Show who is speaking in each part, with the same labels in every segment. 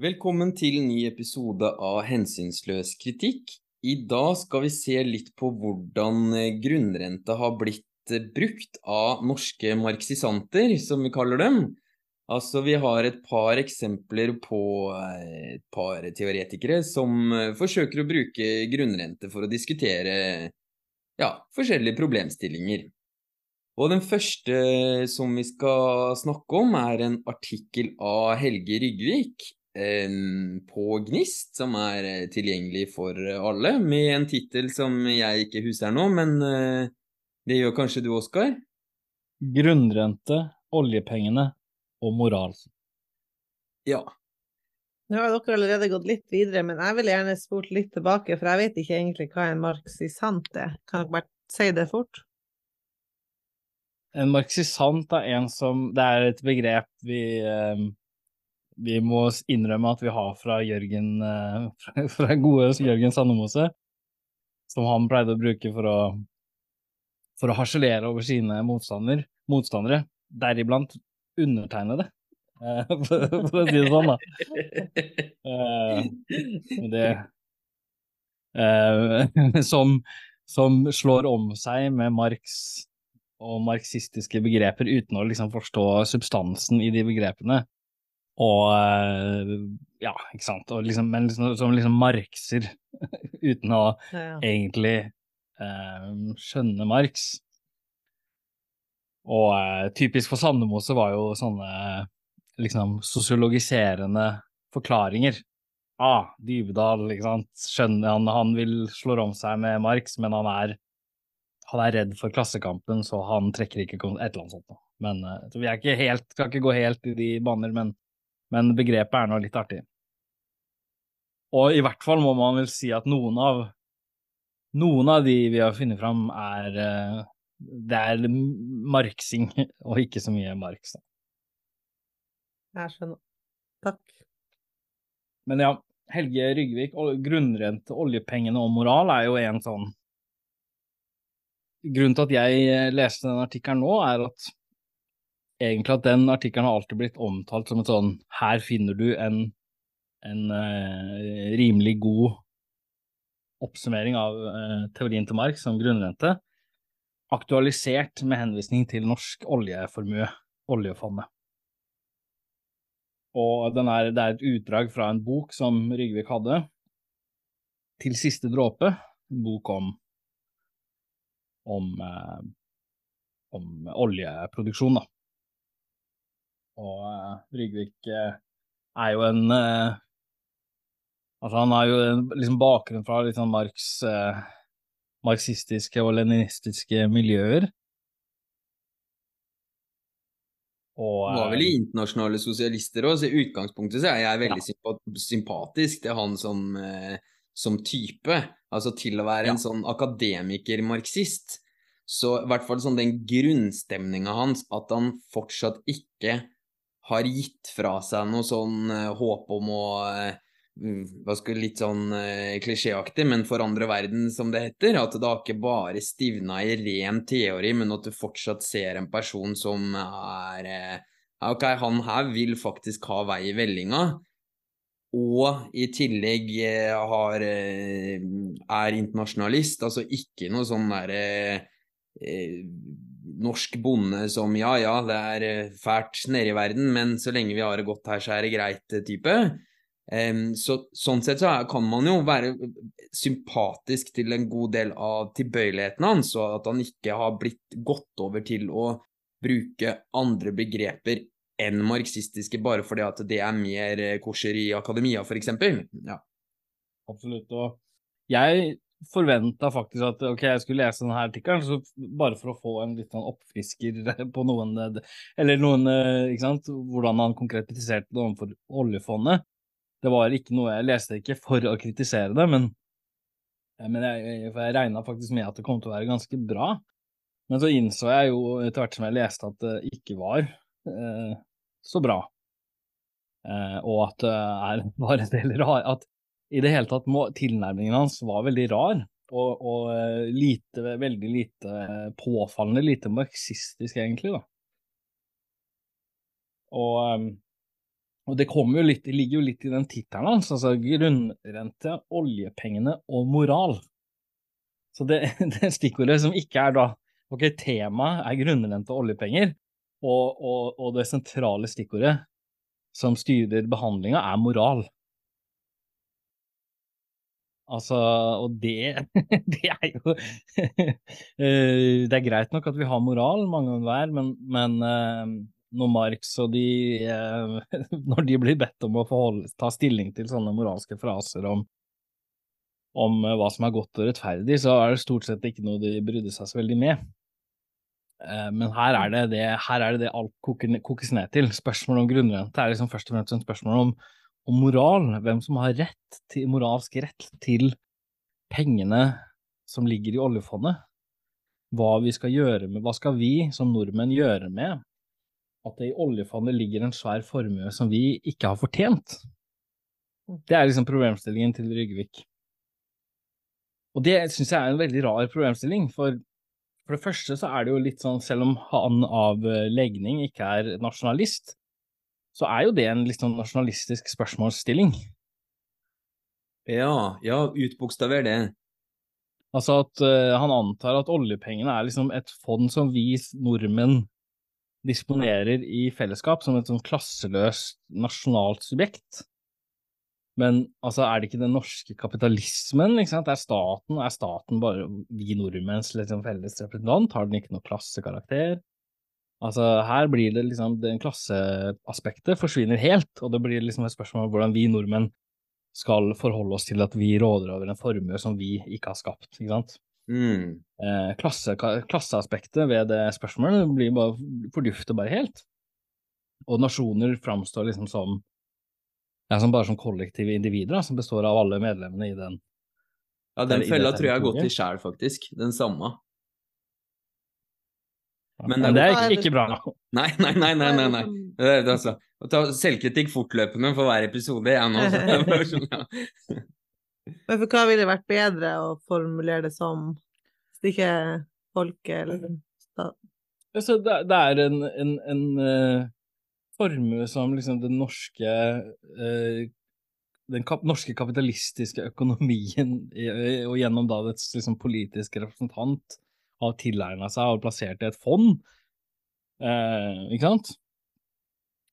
Speaker 1: Velkommen til ny episode av Hensynsløs kritikk. I dag skal vi se litt på hvordan eh, grunnrente har blitt eh, brukt av norske marxisanter, som vi kaller dem. Altså, vi har et par eksempler på eh, et par teoretikere som forsøker å bruke grunnrente for å diskutere ja, forskjellige problemstillinger. Og den første som vi skal snakke om, er en artikkel av Helge Rygvik på Gnist, som er eh, tilgjengelig for alle, med en tittel som jeg ikke husker nå, men eh, det gjør kanskje du, Oskar?
Speaker 2: Grunnrente, oljepengene og moral.
Speaker 1: Ja.
Speaker 3: Nå har dere allerede gått litt videre, men jeg vil gjerne spurt litt tilbake, for jeg vet ikke egentlig hva en marxisant er. Kan dere bare si det fort?
Speaker 2: En marxisant er en som Det er et begrep vi eh, vi må innrømme at vi har fra Jørgen, eh, fra gode Jørgen Sandemose, som han pleide å bruke for å, for å harselere over sine motstander, motstandere, deriblant undertegnede. Eh, for, for å si det sånn, da. Eh, det som, som slår om seg med Marx og marxistiske begreper uten å liksom forstå substansen i de begrepene. Og eh, ja, ikke sant. Liksom, men liksom, som liksom marxer uten å ja, ja. egentlig eh, skjønne Marx. Og eh, typisk for Sandemose var jo sånne liksom sosiologiserende forklaringer. Ah, Dybdahl, ikke sant. Skjønner han, han vil slå om seg med Marx, men han er, han er redd for Klassekampen, så han trekker ikke et eller annet sånt. Men, eh, så vi er ikke helt, skal ikke gå helt i de baner, men men begrepet er nå litt artig. Og i hvert fall må man vel si at noen av noen av de vi har funnet fram, er eh, det er marksing, og ikke så mye Marx.
Speaker 3: Jeg skjønner. Takk.
Speaker 2: Men ja, Helge Rygvik, grunnrente, oljepengene og moral er jo en sånn Grunnen til at jeg leste den artikkelen nå, er at egentlig at den artikkelen har alltid blitt omtalt som et sånn Her finner du en, en uh, rimelig god oppsummering av uh, teorien til Marx som grunnrente, aktualisert med henvisning til norsk oljeformue, oljefondet. Og er, det er et utdrag fra en bok som Rygvik hadde, Til siste dråpe, en bok om om, uh, om oljeproduksjon, da. Og uh, Rygvik uh, er jo en uh, Altså, han har jo en liksom bakgrunn fra litt sånn Marx, marxistiske og leninistiske miljøer.
Speaker 1: Og, var vel i internasjonale sosialister òg, så i utgangspunktet så er jeg veldig ja. sympatisk til han som, som, type. Altså til å være ja. en sånn akademiker-marxist. Så i hvert fall sånn den grunnstemninga hans, at han fortsatt ikke har gitt fra seg noe sånn uh, håp om å hva skal Litt sånn uh, klisjéaktig, men forandre verden, som det heter. At det har ikke bare stivna i ren teori, men at du fortsatt ser en person som er Ok, han her vil faktisk ha vei i vellinga. Og i tillegg har, er internasjonalist, altså ikke noe sånn derre norsk bonde som ja, ja, det er eh, fælt nede i verden, men så lenge vi har det godt her, så er det greit-type. Um, så, sånn sett så kan man jo være sympatisk til en god del av tilbøyeligheten hans, og at han ikke har blitt gått over til å bruke andre begreper enn marxistiske bare fordi at det er mer eh, kosher i akademia, f.eks. Ja.
Speaker 2: Absolutt. Og jeg forventa faktisk at ok, jeg skulle lese denne artikkelen, bare for å få en litt sånn oppfrisker på noen Eller noen Ikke sant, hvordan han konkretiserte det overfor oljefondet. Det var ikke noe Jeg leste ikke for å kritisere det, men, men jeg, jeg regna faktisk med at det kom til å være ganske bra. Men så innså jeg jo etter hvert som jeg leste at det ikke var eh, så bra. Eh, og at det er, bare en del rare at i det hele tatt må, tilnærmingen hans var veldig rar. Og, og eh, lite, veldig lite påfallende lite marxistisk, egentlig, da. Og, ehm, Og det, jo litt, det ligger jo litt i den tittelen hans, altså grunnrente, oljepengene og moral. Så det, det stikkordet som ikke er da Ok, temaet er grunnrente og oljepenger, og, og, og det sentrale stikkordet som styrer behandlinga, er moral. Altså, og det, det er jo eh, Det er greit nok at vi har moral, mange og hver, men, men eh, når Marx og de eh, Når de blir bedt om å forholde, ta stilling til sånne moralske fraser om, om hva som er godt og rettferdig, så er det stort sett ikke noe de brydde seg så veldig med. Men her er det det, her er det, det alt kokes ned til. Spørsmålet om grunnrente er liksom først og fremst en spørsmål om og moral, hvem som har rett til, moralsk rett til pengene som ligger i oljefondet. Hva vi skal gjøre med, hva skal vi som nordmenn gjøre med at det i oljefondet ligger en svær formue som vi ikke har fortjent? Det er liksom problemstillingen til Ryggevik. Og det syns jeg er en veldig rar problemstilling, for for det første så er det jo litt sånn, selv om han av legning ikke er nasjonalist, så er jo det en litt sånn nasjonalistisk spørsmålsstilling.
Speaker 1: Ja, ja, utbokstaver det.
Speaker 2: Altså at uh, han antar at oljepengene er liksom et fond som vi nordmenn disponerer i fellesskap, som et sånn klasseløst nasjonalt subjekt. Men altså, er det ikke den norske kapitalismen, ikke sant? Er staten, er staten bare vi nordmenns liksom, felles representant? Har den ikke noe klassekarakter? Altså, her blir det liksom Den klasseaspektet forsvinner helt, og det blir liksom et spørsmål om hvordan vi nordmenn skal forholde oss til at vi råder over en formue som vi ikke har skapt, ikke sant.
Speaker 1: Mm.
Speaker 2: Eh, klasse, klasseaspektet ved det spørsmålet blir bare fordufter bare helt. Og nasjoner framstår liksom som ja, som bare som kollektive individer, da, som består av alle medlemmene i den.
Speaker 1: Ja, den fella tror jeg har gått i sjæl, faktisk. Den samme.
Speaker 2: Men, det er ikke bra.
Speaker 1: Nei, nei, nei. nei, nei, nei. Det er, altså, å ta selvkritikk fortløpende for hver episode er nå
Speaker 3: Men for hva ville vært bedre å formulere det som, hvis ikke folket eller staten?
Speaker 2: Altså, det, det, er en, en, en uh, formue som liksom den norske uh, den kap norske kapitalistiske økonomien og gjennom da dets liksom, politiske representant har tilegna seg og plassert i et fond. Eh, ikke sant?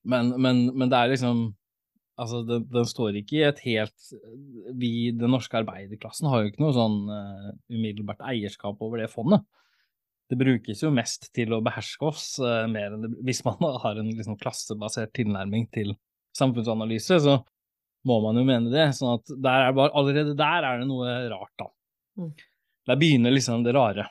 Speaker 2: Men, men, men, det er liksom Altså, den, den, står ikke i et helt Vi, den norske arbeiderklassen, har jo ikke noe sånn uh, umiddelbart eierskap over det fondet. Det brukes jo mest til å beherske oss, uh, mer enn det, hvis man har en liksom, klassebasert tilnærming til samfunnsanalyse, så må man jo mene det. sånn at der bare, allerede der er det noe rart, da. Mm. Der begynner liksom det rare.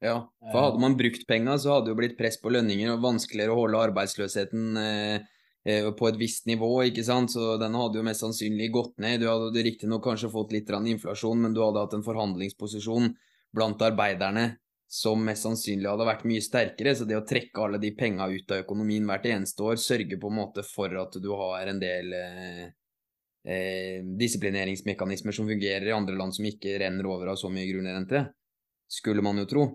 Speaker 1: Ja, for hadde man brukt penga, så hadde det jo blitt press på lønninger og vanskeligere å holde arbeidsløsheten eh, eh, på et visst nivå, ikke sant, så den hadde jo mest sannsynlig gått ned. Du hadde riktignok kanskje fått litt inflasjon, men du hadde hatt en forhandlingsposisjon blant arbeiderne som mest sannsynlig hadde vært mye sterkere, så det å trekke alle de penga ut av økonomien hvert eneste år sørger på en måte for at du har en del eh, eh, disiplineringsmekanismer som fungerer i andre land som ikke renner over av så mye grunnrente, skulle man jo tro.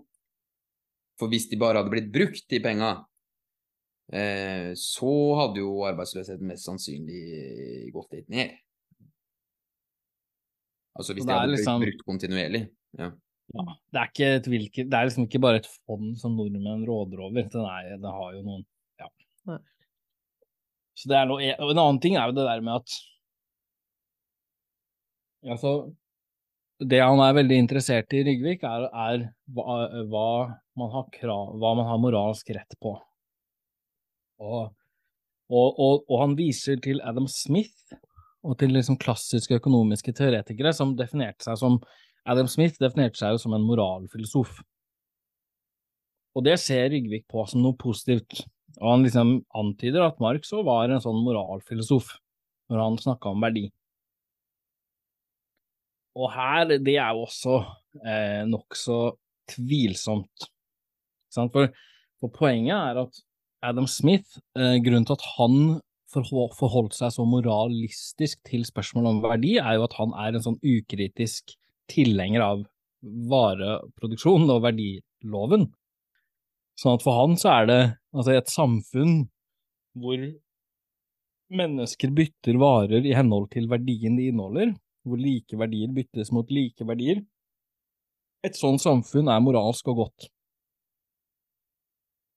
Speaker 1: For hvis de bare hadde blitt brukt, de penga, eh, så hadde jo arbeidsløsheten mest sannsynlig gått litt ned. Altså hvis de hadde liksom, blitt brukt kontinuerlig. Ja.
Speaker 2: ja. det, er ikke et hvilket, det er liksom ikke bare et fond som nordmenn råder over. Det, er, det har jo noen Ja. Nei. Så det er noe, En annen ting er jo det der med at Altså, det han er veldig interessert i Ryggvik, er, er hva, hva, man krav, hva, man har moralsk rett på. Og, og, og, og, han viser til Adam Smith og til liksom klassiske økonomiske teoretikere som definerte seg som Adam Smith definerte seg jo som en moralfilosof. Og det ser Ryggvik på som noe positivt. Og han liksom antyder at Marx òg var en sånn moralfilosof når han snakka om verdi. Og her, det er jo også eh, nokså tvilsomt. For, for, poenget er at Adam Smith, eh, grunnen til at han forholdt seg så moralistisk til spørsmålet om verdi, er jo at han er en sånn ukritisk tilhenger av vareproduksjon og verdiloven. Sånn at for han så er det altså et samfunn hvor mennesker bytter varer i henhold til verdien de inneholder, hvor like verdier byttes mot like verdier. Et sånt samfunn er moralsk og godt.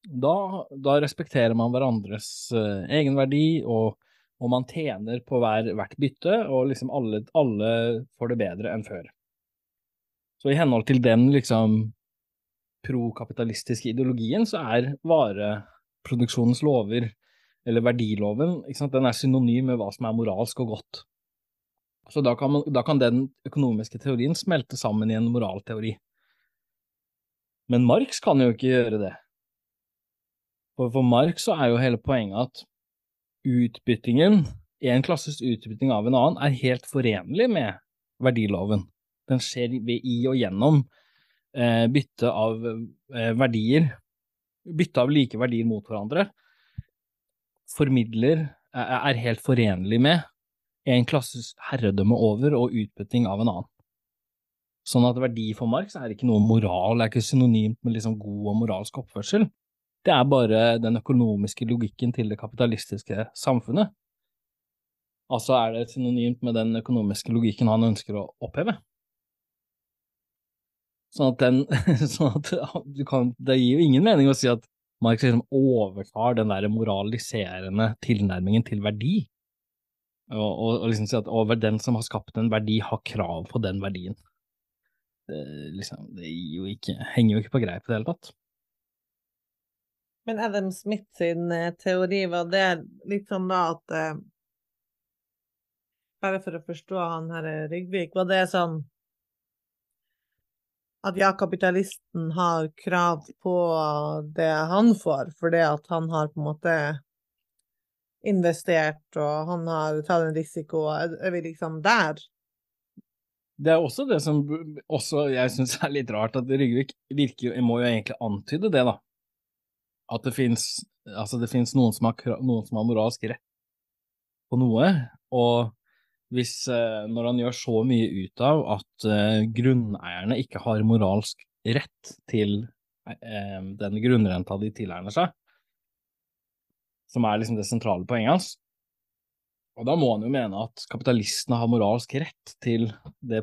Speaker 2: Da, da respekterer man hverandres uh, egenverdi, og, og, man tjener på hver, hvert bytte, og liksom alle, alle får det bedre enn før. Så i henhold til den liksom prokapitalistiske ideologien, så er vareproduksjonens lover, eller verdiloven, den er synonym med hva som er moralsk og godt. Så da kan, man, da kan den økonomiske teorien smelte sammen i en moralteori. Men Marx kan jo ikke gjøre det. For, for Marx så er jo hele poenget at utbyttingen, en klasses utbytting av en annen, er helt forenlig med verdiloven. Den skjer ved i og gjennom eh, bytte av eh, verdier, bytte av like verdier mot hverandre, formidler, er, er helt forenlig med en klasses herredømme over og utbytting av en annen. Sånn at verdi for Marx er ikke noe moral, det er ikke synonymt med liksom god og moralsk oppførsel. Det er bare den økonomiske logikken til det kapitalistiske samfunnet. Altså er det synonymt med den økonomiske logikken han ønsker å oppheve. Sånn at den sånn at kan, Det gir jo ingen mening å si at Marx liksom overtar den der moraliserende tilnærmingen til verdi. Og, og, og liksom si at over den som har skapt en verdi, har krav på den verdien. Det, liksom, det jo ikke, henger jo ikke på greip i det hele tatt.
Speaker 3: Men Adam Smith sin eh, teori, var det litt sånn da at eh, Bare for å forstå han her eh, Rygvik, var det sånn at ja, kapitalisten har krav på det han får, fordi at han har på en måte investert og han har tatt en risiko. Er vi liksom der?
Speaker 2: Det er også det som også jeg syns er litt rart, at Rygvik virker Må jo egentlig antyde det, da at det fins altså noen, som har, noen som har moralsk rett på noe, og hvis eh, når han gjør så mye ut av at eh, grunneierne ikke har moralsk rett til eh, den grunnrenta de tilegner seg, som er liksom det sentrale poenget hans, og da må han jo mene at kapitalistene har moralsk rett til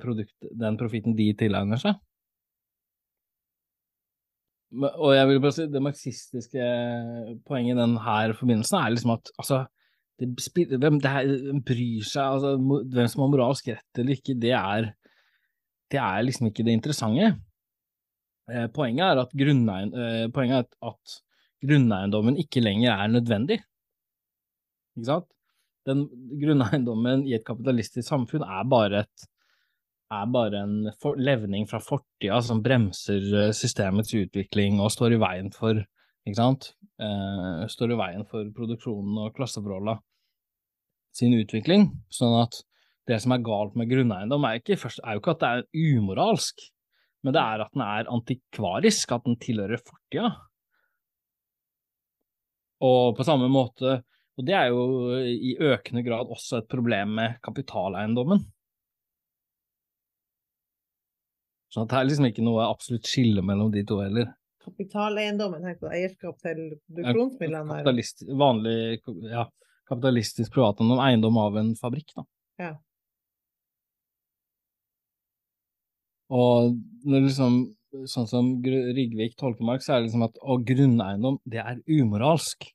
Speaker 2: produkt, den profitten de tilegner seg. Og jeg vil bare si det marxistiske poenget i denne forbindelsen er liksom at altså, det, hvem det her, bryr seg altså, Hvem som har moralsk rett eller ikke, det er, det er liksom ikke det interessante. Eh, poenget er at, eh, poenget er at, at grunneiendommen ikke lenger er nødvendig. Ikke sant? Den grunneiendommen i et kapitalistisk samfunn er bare et er bare en for, levning fra fortida som bremser eh, systemets utvikling og står i veien for ikke sant? Eh, står i veien for produksjonen og klasseforholda sin utvikling. Sånn at det som er galt med grunneiendom, er, ikke er jo ikke at det er umoralsk, men det er at den er antikvarisk, at den tilhører fortida. Og på samme måte, og det er jo i økende grad også et problem med kapitaleiendommen. Så det er liksom ikke noe absolutt skille mellom de to heller.
Speaker 3: Kapitaleiendommen, tenk på eierskap til produksjonsmidlene?
Speaker 2: Kapitalist, vanlig, ja, kapitalistisk privateiendom, eiendom av en fabrikk, da.
Speaker 3: Ja.
Speaker 2: Og når liksom, sånn som Rygvik tolker Mark, så er det liksom at å, grunneiendom, det er umoralsk.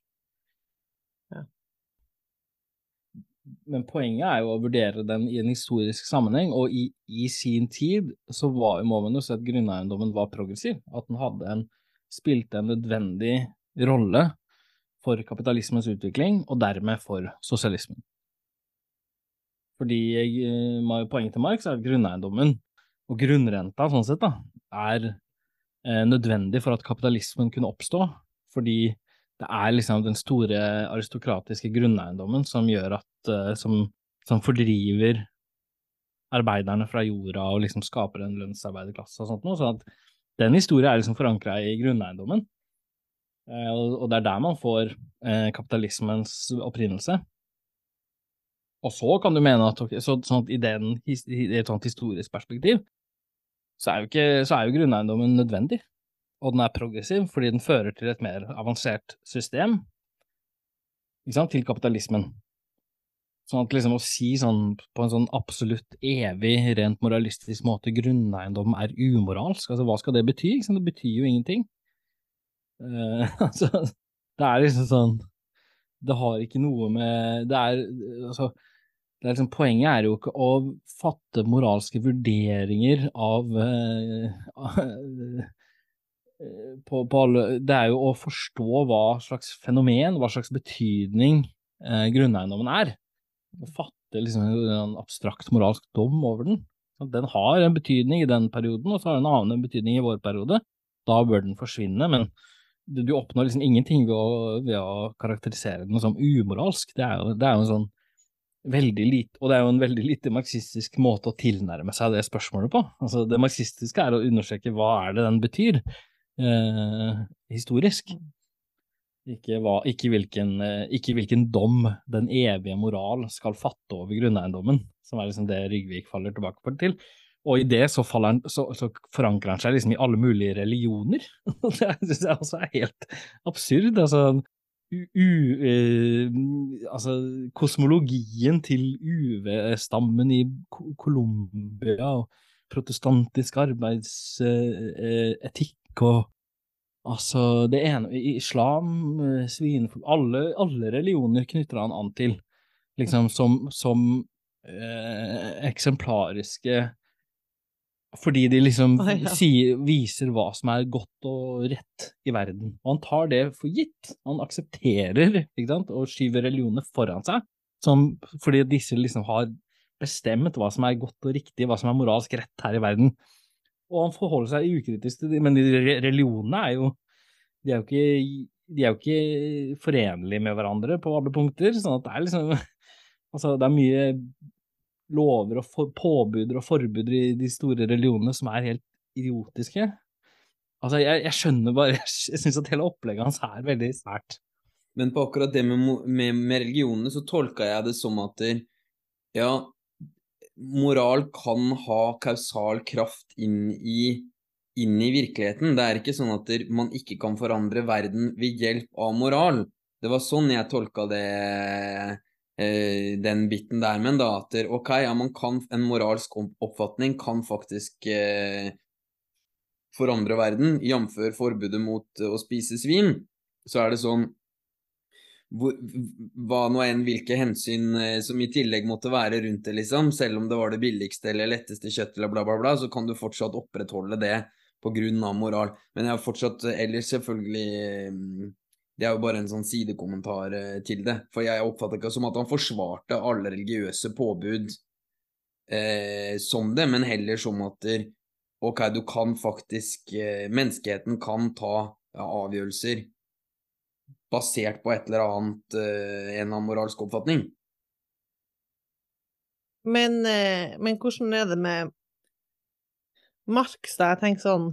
Speaker 2: men poenget er jo å vurdere den i en historisk sammenheng, og i, i sin tid så var, må man jo si at grunneiendommen var progressiv, at den hadde en, spilte en nødvendig rolle for kapitalismens utvikling, og dermed for sosialismen. Fordi eh, poenget til Marx er at grunneiendommen, og grunnrenta sånn sett, da, er eh, nødvendig for at kapitalismen kunne oppstå, fordi det er liksom den store aristokratiske grunneiendommen som gjør at uh, som, som, fordriver arbeiderne fra jorda og liksom skaper en lønnsarbeiderklasse og sånt noe. Så at den historien er liksom forankra i grunneiendommen. Uh, og, det er der man får kapitalismens opprinnelse. Og så kan du mene at så, sånn at i, den, i et sånt historisk perspektiv, så er jo, ikke, så er jo grunneiendommen nødvendig og den er progressiv fordi den fører til et mer avansert system til kapitalismen. Sånn at liksom å si sånn på en sånn absolutt evig, rent moralistisk måte grunneiendom er umoralsk, altså hva skal det bety? Det betyr jo ingenting. Uh, altså, det er liksom sånn Det har ikke noe med Det er altså er liksom, Poenget er jo ikke å fatte moralske vurderinger av uh, på, på alle, Det er jo å forstå hva slags fenomen, hva slags betydning uh, grunneiendommen er å fatte liksom en abstrakt moralsk dom over den. Den har en betydning i den perioden, og så har den en annen betydning i vår periode. Da bør den forsvinne, men du oppnår liksom ingenting ved å, ved å karakterisere den som umoralsk. Det er, jo, det er jo en sånn veldig lite, og det er jo en veldig lite marxistisk måte å tilnærme seg det spørsmålet på. Altså, det marxistiske er å undersøke hva er det den betyr, eh, historisk. Ikke, hva, ikke, hvilken, eh, ikke, hvilken, dom den evige moral skal fatte over grunneiendommen, som er liksom det Rygvik faller tilbake på til. Og i det så, han, så, så forankrer han seg liksom i alle mulige religioner. det syns jeg også er helt absurd. Altså, u, eh, altså kosmologien til UV-stammen i Colombia og protestantisk arbeidsetikk eh, og Altså, det ene Islam, eh, svinfolk alle, alle, religioner knytter han an til, liksom som, som eh, eksemplariske fordi de liksom oh, ja. sier, viser hva som er godt og rett i verden. Og han tar det for gitt. Han aksepterer og skyver religionene foran seg, som, fordi disse liksom har bestemt hva som er godt og riktig, hva som er moralsk rett her i verden og han forholder seg ukritisk til det, men religionene er jo de er jo ikke, de er jo ikke forenlige med hverandre på alle punkter, sånn at det er liksom Altså, det er mye lover og for, påbuder og forbuder i de store religionene som er helt idiotiske. Altså, jeg, jeg skjønner bare Jeg, jeg syns at hele opplegget hans er veldig sært.
Speaker 1: Men på akkurat det med, med, med religionene så tolka jeg det som at ja, moral kan ha kausal kraft inn i, inn i, virkeligheten. Det er ikke sånn at man ikke kan forandre verden ved hjelp av moral. Det var sånn jeg tolka det, den biten der, men da at ok, ja, man kan, en moralsk oppfatning kan faktisk eh, forandre verden, jf. forbudet mot å spise svin. Så er det sånn hva nå enn hvilke hensyn eh, som i tillegg måtte være rundt det, liksom, selv om det var det billigste eller letteste kjøttet eller bla, bla, bla, så kan du fortsatt opprettholde det på grunn av moral. Men jeg har fortsatt eh, ellers selvfølgelig Det er jo bare en sånn sidekommentar eh, til det. For jeg oppfatter ikke som at han forsvarte alle religiøse påbud eh, som det, men heller som at ok, du kan faktisk Menneskeheten kan ta ja, avgjørelser basert på et eller annet, eh, en annen moralsk oppfatning.
Speaker 3: Men, eh, men hvordan er det med Marx, da? Jeg tenker sånn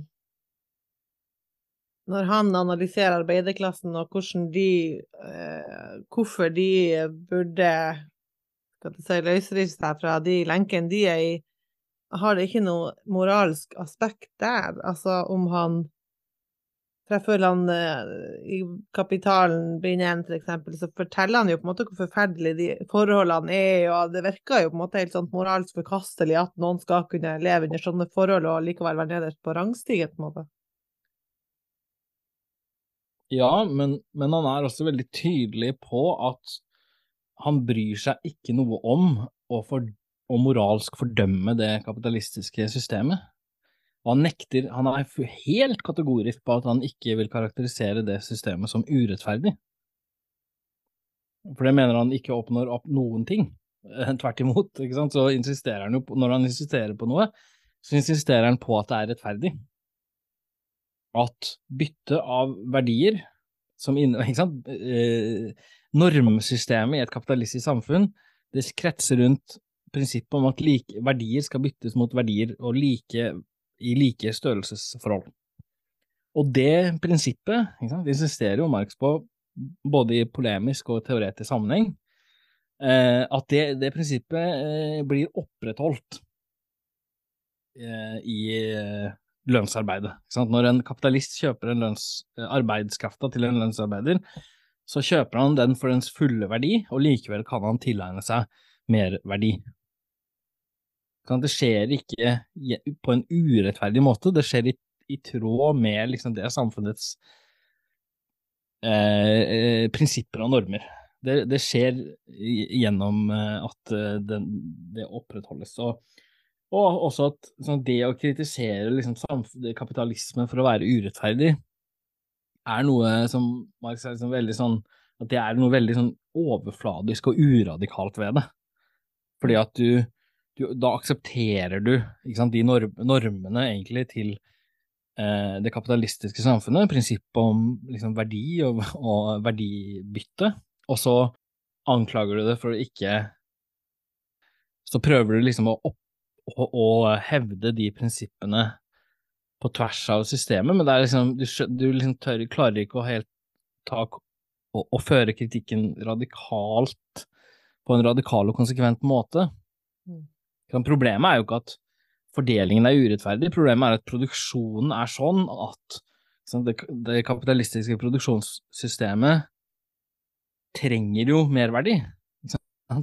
Speaker 3: Når han analyserer arbeiderklassen og hvordan de eh, Hvorfor de burde si, løsrive seg fra de lenkene de er i, har det ikke noe moralsk aspekt der? Altså om han treffer han eh, i Kapitalen bind 1 f.eks., så forteller han jo på en måte hvor forferdelig de forholdene er, og det virker jo på en måte helt sånn moralsk forkastelig at noen skal kunne leve under sånne forhold og likevel være nederst på rangstigen, på en måte.
Speaker 2: Ja, men, men han er også veldig tydelig på at han bryr seg ikke noe om å, for, å moralsk fordømme det kapitalistiske systemet. Og han nekter, han er helt kategorisk på at han ikke vil karakterisere det systemet som urettferdig. For det mener han ikke oppnår opp noen ting. Eh, tvert imot, ikke sant. Så insisterer han jo på, når han insisterer på noe, så insisterer han på at det er rettferdig. At bytte av verdier som inne, ikke sant, eh, normsystemet i et kapitalistisk samfunn, det kretser rundt prinsippet om at like, verdier skal byttes mot verdier, og like i like størrelsesforhold. Og det prinsippet sant, insisterer jo Marx på, både i polemisk og teoretisk sammenheng, eh, at det, det prinsippet eh, blir opprettholdt i lønnsarbeidet. Når en kapitalist kjøper en lønns, arbeidskrafta til en lønnsarbeider, så kjøper han den for dens fulle verdi, og likevel kan han tilegne seg merverdi. Det skjer ikke på en urettferdig måte, det skjer i, i tråd med liksom det samfunnets eh, eh prinsipper og normer. Det, det skjer gjennom eh, at den, det opprettholdes. Og, og, også at sånn, det å kritisere liksom, kapitalismen for å være urettferdig, er noe som Marx er liksom veldig sånn At det er noe veldig sånn overfladisk og uradikalt ved det. Fordi at du, du Da aksepterer du sant, de norm, normene egentlig til eh, det kapitalistiske samfunnet, prinsippet om liksom, verdi og, og verdibytte, og så anklager du det for å ikke Så prøver du liksom å, opp, å, å hevde de prinsippene på tvers av systemet, men er liksom, du, du liksom tør, klarer ikke å helt ta og, og, føre kritikken radikalt på en radikal og konsekvent måte. Mm. Problemet er jo ikke at fordelingen er urettferdig, problemet er at produksjonen er sånn at sånn, det, det, kapitalistiske produksjonssystemet trenger jo merverdi.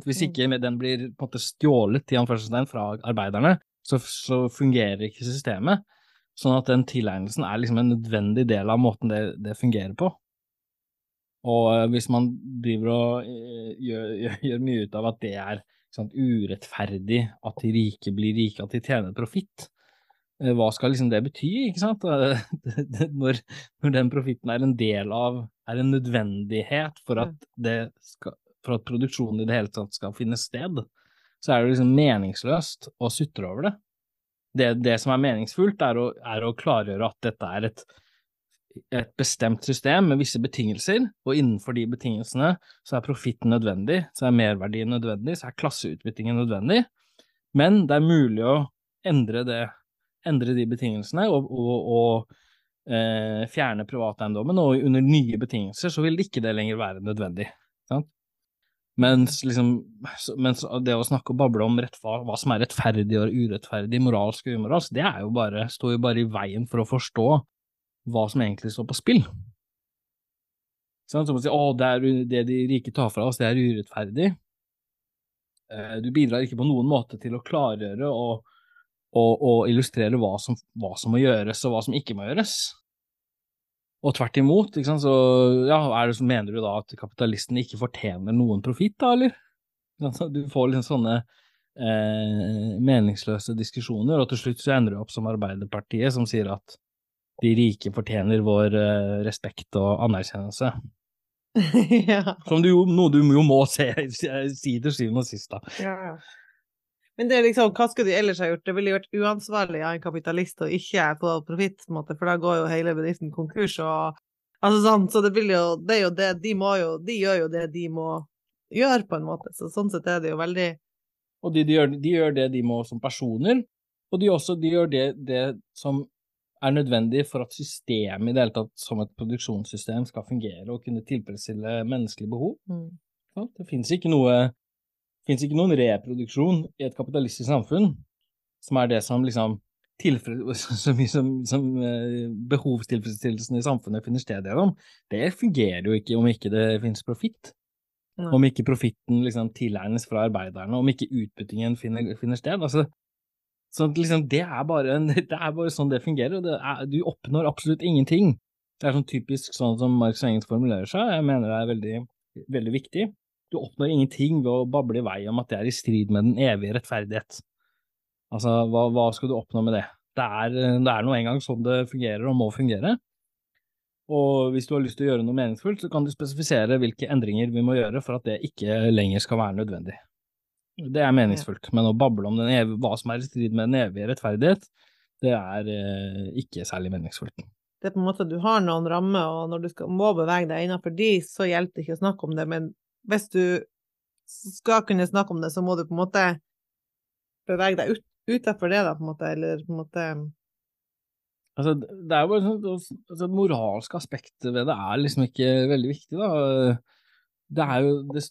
Speaker 2: Hvis ikke den blir på en måte stjålet i anførselstegn fra arbeiderne, så, så fungerer ikke systemet. Sånn at den tilegnelsen er liksom en nødvendig del av måten det, det fungerer på. Og uh, hvis man driver og uh, gjør, gjør, gjør, mye ut av at det er sånn, urettferdig at de rike blir rike, at de tjener profitt, uh, hva skal liksom det bety, ikke sant? når, når, den profitten er en del av, er en nødvendighet for at, det skal, for at produksjonen i det hele tatt skal finne sted, så er det liksom meningsløst å sutre over det det, det, som er meningsfullt, er å, er å, klargjøre at dette er et, et, bestemt system med visse betingelser, og innenfor de betingelsene så er profitten nødvendig, så er merverdien nødvendig, så er klasseutbyttingen nødvendig, men det er mulig å endre, det, endre de betingelsene og, og, og eh, fjerne privateiendommen, og under nye betingelser så vil ikke det lenger være nødvendig. Sant? Mens, liksom, mens det å snakke og bable om hva, hva, som er rettferdig og urettferdig, moralsk og umoralsk, det jo bare, står jo bare i veien for å forstå hva som egentlig står på spill. Sånn, som å si å, det, det de rike tar fra oss, det er urettferdig. Eh, du bidrar ikke på noen måte til å klargjøre og, og, og illustrere hva som, hva som må gjøres og hva som ikke må gjøres. Og tvert imot, så ja, det, mener du da at kapitalisten ikke fortjener noen profitt, da, eller? Du får liksom sånne eh, meningsløse diskusjoner, og til slutt så ender du opp som Arbeiderpartiet, som sier at de rike fortjener vår eh, respekt og anerkjennelse. ja. Som du, noe du jo må se, si til syvende og sist, da.
Speaker 3: Ja, ja. Men det er liksom, hva skulle de ellers ha gjort? Det ville vært uansvarlig av en kapitalist å ikke få profitt, for da går jo hele bedriften konkurs. og altså sånn, Så det, jo, det er jo det, de må jo, de gjør jo det de må gjøre, på en måte. Så sånn sett er det jo veldig
Speaker 2: Og de, de, gjør, de gjør, det de må som personer, og de, også, de gjør det, det som er nødvendig for at systemet i det hele tatt som et produksjonssystem skal fungere og kunne tilfredsstille menneskelige behov. Mm. Ja, det finnes ikke noe fins ikke noen reproduksjon i et kapitalistisk samfunn som er det som liksom mye som, som uh, behovstilfredsstillelsen i samfunnet finner sted gjennom. Det fungerer jo ikke om ikke det finnes profitt. Om ikke profitten liksom tilegnes fra arbeiderne, om ikke utbyttingen finner, finner sted. Altså, så liksom, det, er bare en, det er bare sånn det fungerer. og det er, du oppnår absolutt ingenting. Det er sånn typisk sånn som Marx Engels formulerer seg. Jeg mener det er veldig, veldig viktig. Du oppnår ingenting ved å bable i vei om at det er i strid med den evige rettferdighet. Altså, hva, hva skal du oppnå med det? Det er, det er nå engang sånn det fungerer og må fungere. Og hvis du har lyst til å gjøre noe meningsfullt, så kan du spesifisere hvilke endringer vi må gjøre for at det ikke lenger skal være nødvendig. Det er meningsfullt, men å bable om evige, hva som er i strid med den evige rettferdighet, det er eh, ikke særlig meningsfullt.
Speaker 3: Det er på en måte at du har noen rammer, og når du skal, må bevege deg innenfor de, så hjelper det ikke å snakke om det, men hvis du skal kunne snakke om det, så må du på en måte bevege deg ut, utenfor det, da, på en måte, eller på en måte
Speaker 2: Altså, det er jo bare sånn altså, Det moralske aspektet ved det er liksom ikke veldig viktig, da. Det er jo det,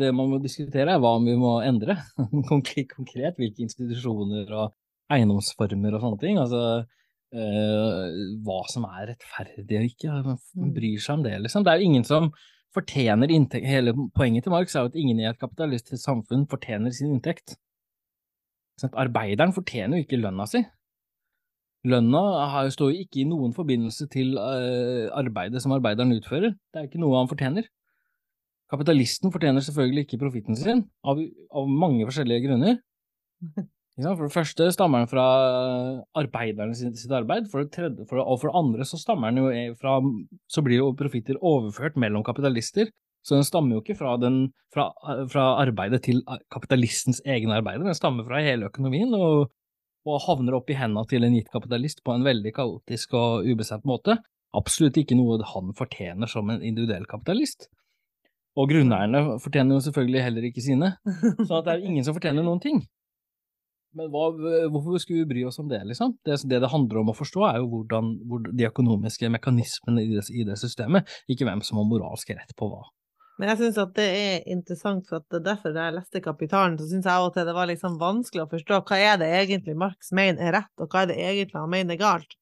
Speaker 2: det man må diskutere, er hva vi må endre. Konkret hvilke institusjoner og eiendomsformer og sånne ting. Altså øh, hva som er rettferdig og ikke. Man bryr seg om det, liksom. Det er jo ingen som fortjener inntekt Hele poenget til Marx er jo at ingen i et kapitalistisk samfunn fortjener sin inntekt. Sånn arbeideren fortjener jo ikke lønna si. Lønna står jo ikke i noen forbindelse til uh, arbeidet som arbeideren utfører. Det er ikke noe han fortjener. Kapitalisten fortjener selvfølgelig ikke profitten sin, av, av mange forskjellige grunner. For det første stammer den fra arbeiderne sitt arbeid, for det tredje, for, og for det andre så stammer den jo fra Så blir jo profitter overført mellom kapitalister. Så den stammer jo ikke fra, den, fra, fra arbeidet til kapitalistens egne arbeider, den stammer fra hele økonomien og, og havner opp i hendene til en gitt kapitalist på en veldig kaotisk og ubestemt måte. Absolutt ikke noe han fortjener som en individuell kapitalist. Og grunneierne fortjener jo selvfølgelig heller ikke sine. Så det er ingen som fortjener noen ting. Men hva, hvorfor skulle vi bry oss om det, liksom? Det, det, det handler om å forstå, er jo hvordan, hvor de økonomiske mekanismene i det, i det, systemet, ikke hvem som har moralsk rett på hva.
Speaker 3: Men jeg syns at det er interessant, for at derfor jeg leste Kapitalen, så syns jeg av og til det var liksom vanskelig å forstå hva er det egentlig Marx mener er rett, og hva er det egentlig han mener er galt.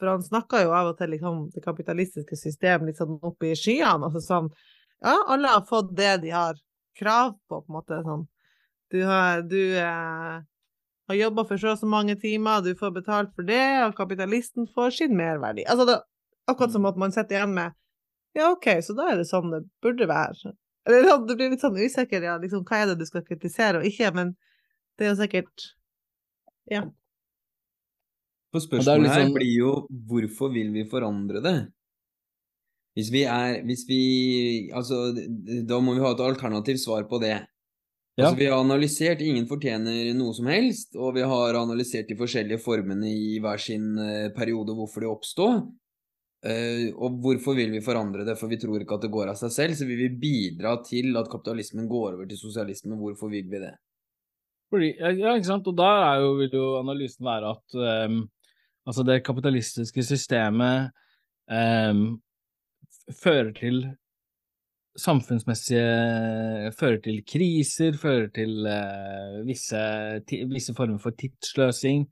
Speaker 3: For han snakker jo av og til liksom det kapitalistiske systemet litt sånn opp i skyene. altså sånn, Ja, alle har fått det de har krav på, på en måte. sånn. Du har du eh, har jobba for så og så mange timer, du får betalt for det, og kapitalisten får sin merverdi. Altså, det, akkurat som mm. at man sitter igjen med Ja, OK, så da er det sånn det burde være. Eller du blir litt sånn usikker, ja, liksom, hva er det du skal kritisere og ikke, men det er jo sikkert Ja.
Speaker 1: For spørsmålet liksom... her blir jo hvorfor vil vi forandre det? Hvis vi er Hvis vi Altså, da må vi ha et alternativt svar på det. Ja. Altså, vi har analysert ingen fortjener noe som helst, og vi har analysert de forskjellige formene i hver sin uh, periode hvorfor de oppstår. Uh, og hvorfor vil vi forandre det? For vi tror ikke at det går av seg selv. Så vi vil bidra til at kapitalismen går over til sosialisme. Hvorfor vil vi det?
Speaker 2: Fordi, ja, ikke sant. Og da jo, vil jo analysen være at um, altså det kapitalistiske systemet um, fører til samfunnsmessige Fører til kriser, fører til uh, visse, visse, former for tidssløsing,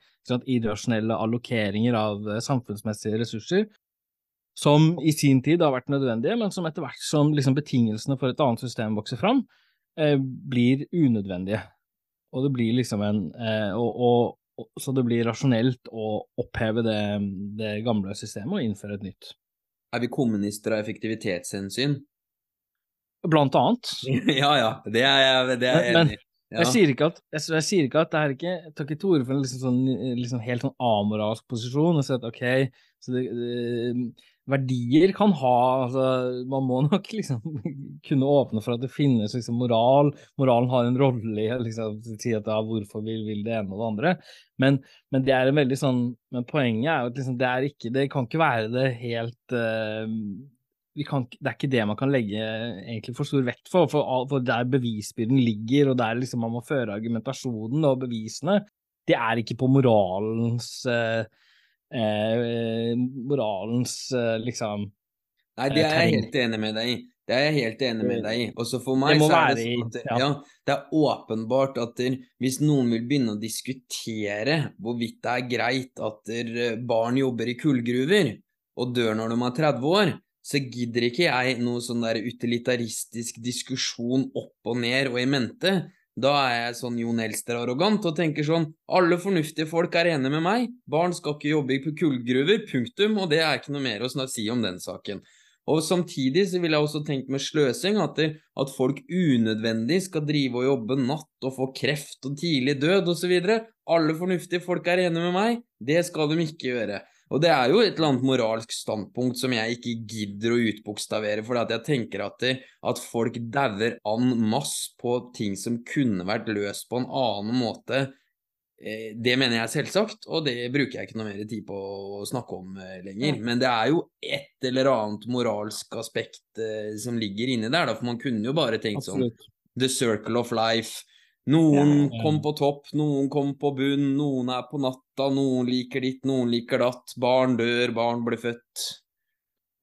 Speaker 2: irrasjonelle allokeringer av uh, samfunnsmessige ressurser, som i sin tid har vært nødvendige, men som etter hvert som liksom, betingelsene for et annet system vokser fram, uh, blir unødvendige. Og det blir liksom en og, og, og, Så det blir rasjonelt å oppheve det, det gamle systemet og innføre et nytt.
Speaker 1: Er vi kommunister av effektivitetshensyn?
Speaker 2: Blant annet.
Speaker 1: ja, ja. Det er jeg, det er jeg enig i.
Speaker 2: Ja. Jeg, sier ikke at, jeg, jeg sier ikke at det er ikke Jeg tar ikke til orde for en liksom sånn, liksom helt sånn amoralsk posisjon og si at ok, så det, det, verdier kan ha altså, Man må nok liksom kunne åpne for at det finnes liksom moral. Moralen har en rolle i liksom, si at ja, hvorfor vil, vil det ene og det andre. Men, men, det er en veldig sånn Men poenget er jo at liksom, det er ikke Det kan ikke være det helt uh, kan, det er ikke det man kan legge egentlig for stor vekt for, for, for der bevisbyrden ligger, og der liksom man må føre argumentasjonen og bevisene, det er ikke på moralens eh, eh, moralens eh, liksom
Speaker 1: Nei, det er jeg helt enig med deg i. Det er jeg helt enig med deg i. Også for meg så er det sånn at ja. ja, det er åpenbart at der, hvis noen vil begynne å diskutere hvorvidt det er greit at der, barn jobber i kullgruver og dør når de er 30 år, så gidder ikke jeg noe sånn der utilitaristisk diskusjon opp og ned og i mente. Da er jeg sånn Jon Elster-arrogant og tenker sånn alle fornuftige folk er enige med meg, barn skal ikke jobbe i kullgruver, punktum, og det er ikke noe mer å si om den saken. Og samtidig så vil jeg også tenke med sløsing at, det, at folk unødvendig skal drive og jobbe natt og få kreft og tidlig død osv. Alle fornuftige folk er enige med meg, det skal de ikke gjøre. Og det er jo et eller annet moralsk standpunkt som jeg ikke gidder å utbokstavere, for jeg tenker at, det, at folk dauer an masse på ting som kunne vært løst på en annen måte. Eh, det mener jeg selvsagt, og det bruker jeg ikke noe mer tid på å snakke om eh, lenger. Men det er jo et eller annet moralsk aspekt eh, som ligger inni der, da, for man kunne jo bare tenkt sånn The circle of life. Noen kom på topp, noen kom på bunn, noen er på natta, noen liker ditt, noen liker datt. Barn dør, barn blir født.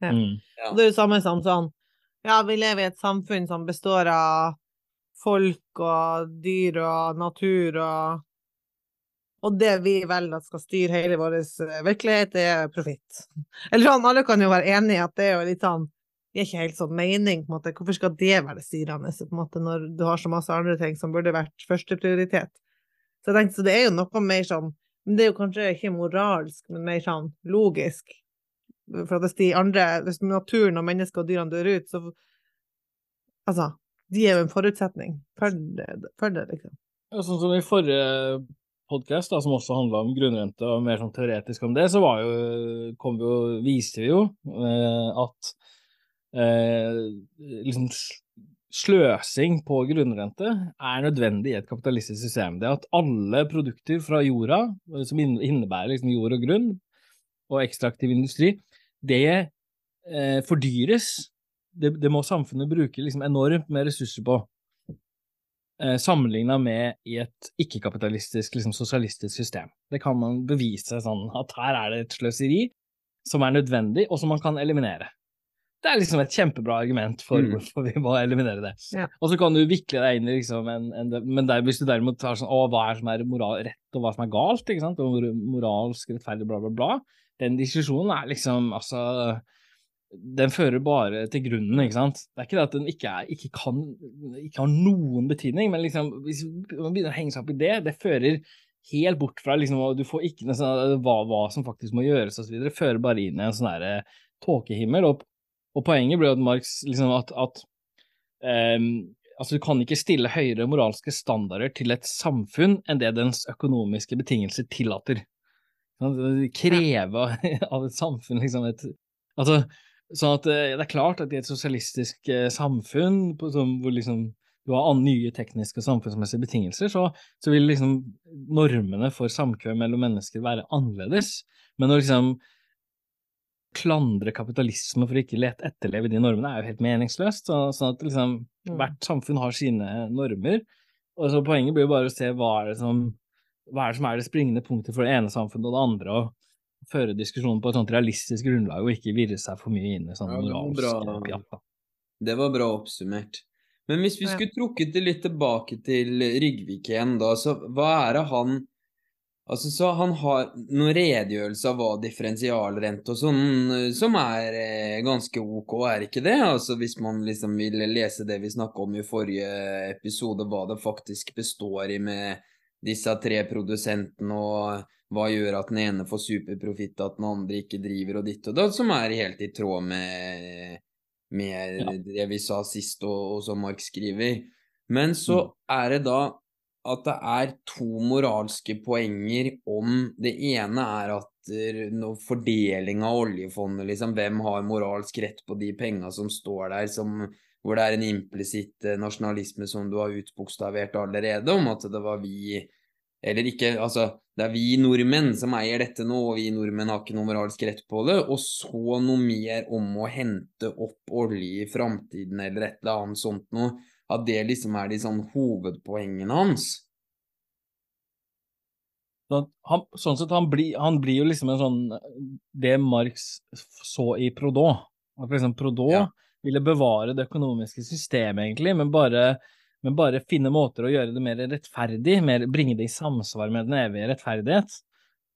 Speaker 3: Ja. Mm. ja. Det er jo samme som sånn Ja, vi lever i et samfunn som består av folk og dyr og natur og Og det vi velger at skal styre hele vår virkelighet, virkelighet, er profitt. Eller sånn, alle kan jo være enige i at det er jo litt sånn gir ikke helt sånn mening, på en måte. Hvorfor skal det være styrende, på en måte, når du har så masse andre ting som burde vært førsteprioritet? Så jeg tenkte, så det er jo noe mer sånn Men det er jo kanskje ikke moralsk, men mer sånn logisk. For at hvis de andre, hvis naturen og mennesker og dyrene dør ut, så Altså, de er jo en forutsetning for det, for det liksom.
Speaker 2: Ja, sånn som i forrige podkast, som også handla om grunnrente og mer sånn teoretisk om det, så var jo, kom vi jo, viste vi jo eh, at eh, liksom sløsing på grunnrente er nødvendig i et kapitalistisk system. Det at alle produkter fra jorda, som innebærer liksom jord og grunn, og ekstraktiv industri, det eh, fordyres. Det, det, må samfunnet bruke liksom enormt med ressurser på, eh, sammenligna med i et ikke-kapitalistisk, liksom sosialistisk system. Det kan man bevise sånn at her er det et sløseri som er nødvendig, og som man kan eliminere. Det er liksom et kjempebra argument for mm. hvorfor vi må eliminere det. Ja. Og så kan du vikle deg inn i liksom en, en Men der, hvis du derimot tar sånn Å, hva er som er moral, rett, og hva som er galt, ikke sant, og moralsk rettferdig, bla, bla, bla, den diskusjonen er liksom Altså den fører bare til grunnen, ikke sant. Det er ikke det at den ikke, er, ikke kan ikke har noen betydning, men liksom, hvis man begynner å henge seg opp i det, det fører helt bort fra liksom, Du får ikke noe sånn hva, hva som faktisk må gjøres osv. Fører bare inn i en sånn derre tåkehimmel. Og, og, poenget ble at Marx liksom at, at um, altså Du kan ikke stille høyere moralske standarder til et samfunn enn det dens økonomiske betingelser tillater. Kreve av et samfunn, liksom et Altså, sånn at eh, det er klart at i et sosialistisk eh, samfunn hvor liksom du har nye tekniske og samfunnsmessige betingelser, så, så vil liksom normene for samkvem mellom mennesker være annerledes. Men når liksom klandre kapitalisme for å ikke lete etterleve de normene, er jo helt meningsløst. Så, sånn at liksom mm. hvert samfunn har sine normer. Og så Poenget blir jo bare å se hva er det som hva er det som er det springende punktet for det ene samfunnet og det andre, og føre diskusjonen på et sånt realistisk grunnlag og ikke virre seg for mye inn i sånn moralsk ja,
Speaker 1: Det var bra oppsummert. Men hvis vi skulle trukket det litt tilbake til Ryggvik igjen, da, så hva er det han Altså, så Han har noen redegjørelse av hva differensialrente og sånn, som er eh, ganske ok, er ikke det? Altså Hvis man liksom vil lese det vi snakka om i forrige episode, hva det faktisk består i med disse tre produsentene, og hva gjør at den ene får superprofitt, at den andre ikke driver, og ditt og datt, som er helt i tråd med, med ja. det vi sa sist, og, og som Mark skriver. Men så mm. er det da at det er to moralske poenger om Det ene er at fordeling av oljefondet, liksom, hvem har moralsk rett på de penga som står der, som hvor det er en implisitt eh, nasjonalisme som du har utbokstavert allerede, om at det var vi Eller ikke, altså det er vi nordmenn som eier dette nå, og vi nordmenn har ikke noe moralsk rett på det. Og så noe mer om å hente opp olje i framtiden eller et eller annet sånt noe. At det liksom er de sånn hovedpoengene hans.
Speaker 2: Sånn, han, sånn sett, han, bli, han, blir jo liksom en sånn Det Marx så i Prodot. For eksempel Prodot ja ville bevare det økonomiske systemet, egentlig, men bare, men bare, finne måter å gjøre det mer rettferdig, mer, bringe det i samsvar med den evige rettferdighet.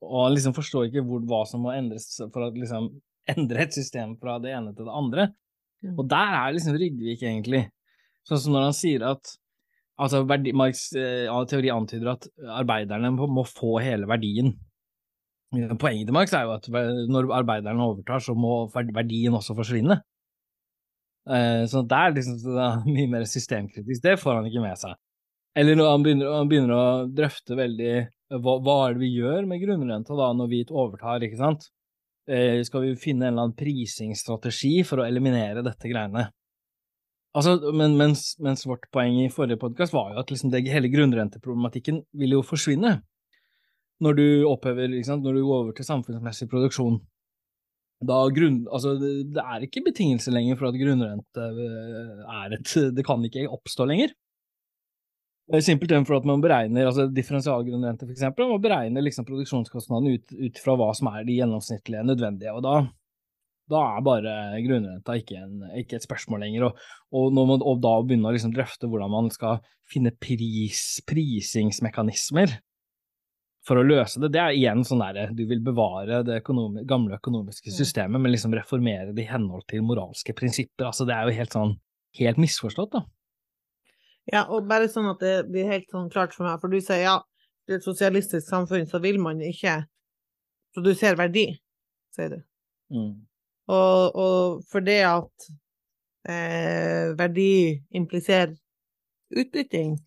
Speaker 2: Og han liksom forstår ikke hvor, hva som må endres for å liksom endre et system fra det ene til det andre. Mm. Og der er liksom Rygvik, egentlig. Sånn som når han sier at altså verdi, Marx eh, teori antyder at arbeiderne må, få hele verdien. Poenget til Marx er jo at når arbeiderne overtar, så må verdien også forsvinne. Uh, så det er liksom det er mye mer systemkritisk. Det får han ikke med seg. Eller når han begynner, han begynner å drøfte veldig hva, hva, er det vi gjør med grunnrenta da, når vi overtar, ikke sant? Skal vi finne en eller annen prisingsstrategi for å eliminere dette greiene? Altså, men, mens, mens, vårt poeng i forrige podkast var jo at liksom det, hele grunnrenteproblematikken vil jo forsvinne når du opphever, når du går over til samfunnsmessig produksjon da grunn, altså det, det, er ikke betingelse lenger for at grunnrente eh, er et Det kan ikke oppstå lenger. Simpelthen for at man beregner altså differensialgrunnrente, for eksempel, man beregner liksom produksjonskostnadene ut, ut, fra hva som er de gjennomsnittlige nødvendige. og da, da er bare grunnrenta ikke, en, ikke, et spørsmål lenger. Og, og når man og da begynne å liksom drøfte hvordan man skal finne pris, prisingsmekanismer for å løse det. Det er igjen sånn derre du vil bevare det økonomi gamle økonomiske systemet, men liksom reformere det i henhold til moralske prinsipper. Altså det er jo helt sånn helt misforstått, da.
Speaker 3: Ja, og bare sånn at det blir helt sånn klart for meg, for du sier ja, i et sosialistisk samfunn så vil man ikke produsere verdi, sier du.
Speaker 2: Mm.
Speaker 3: Og, og for det at eh, verdi impliserer utbytting,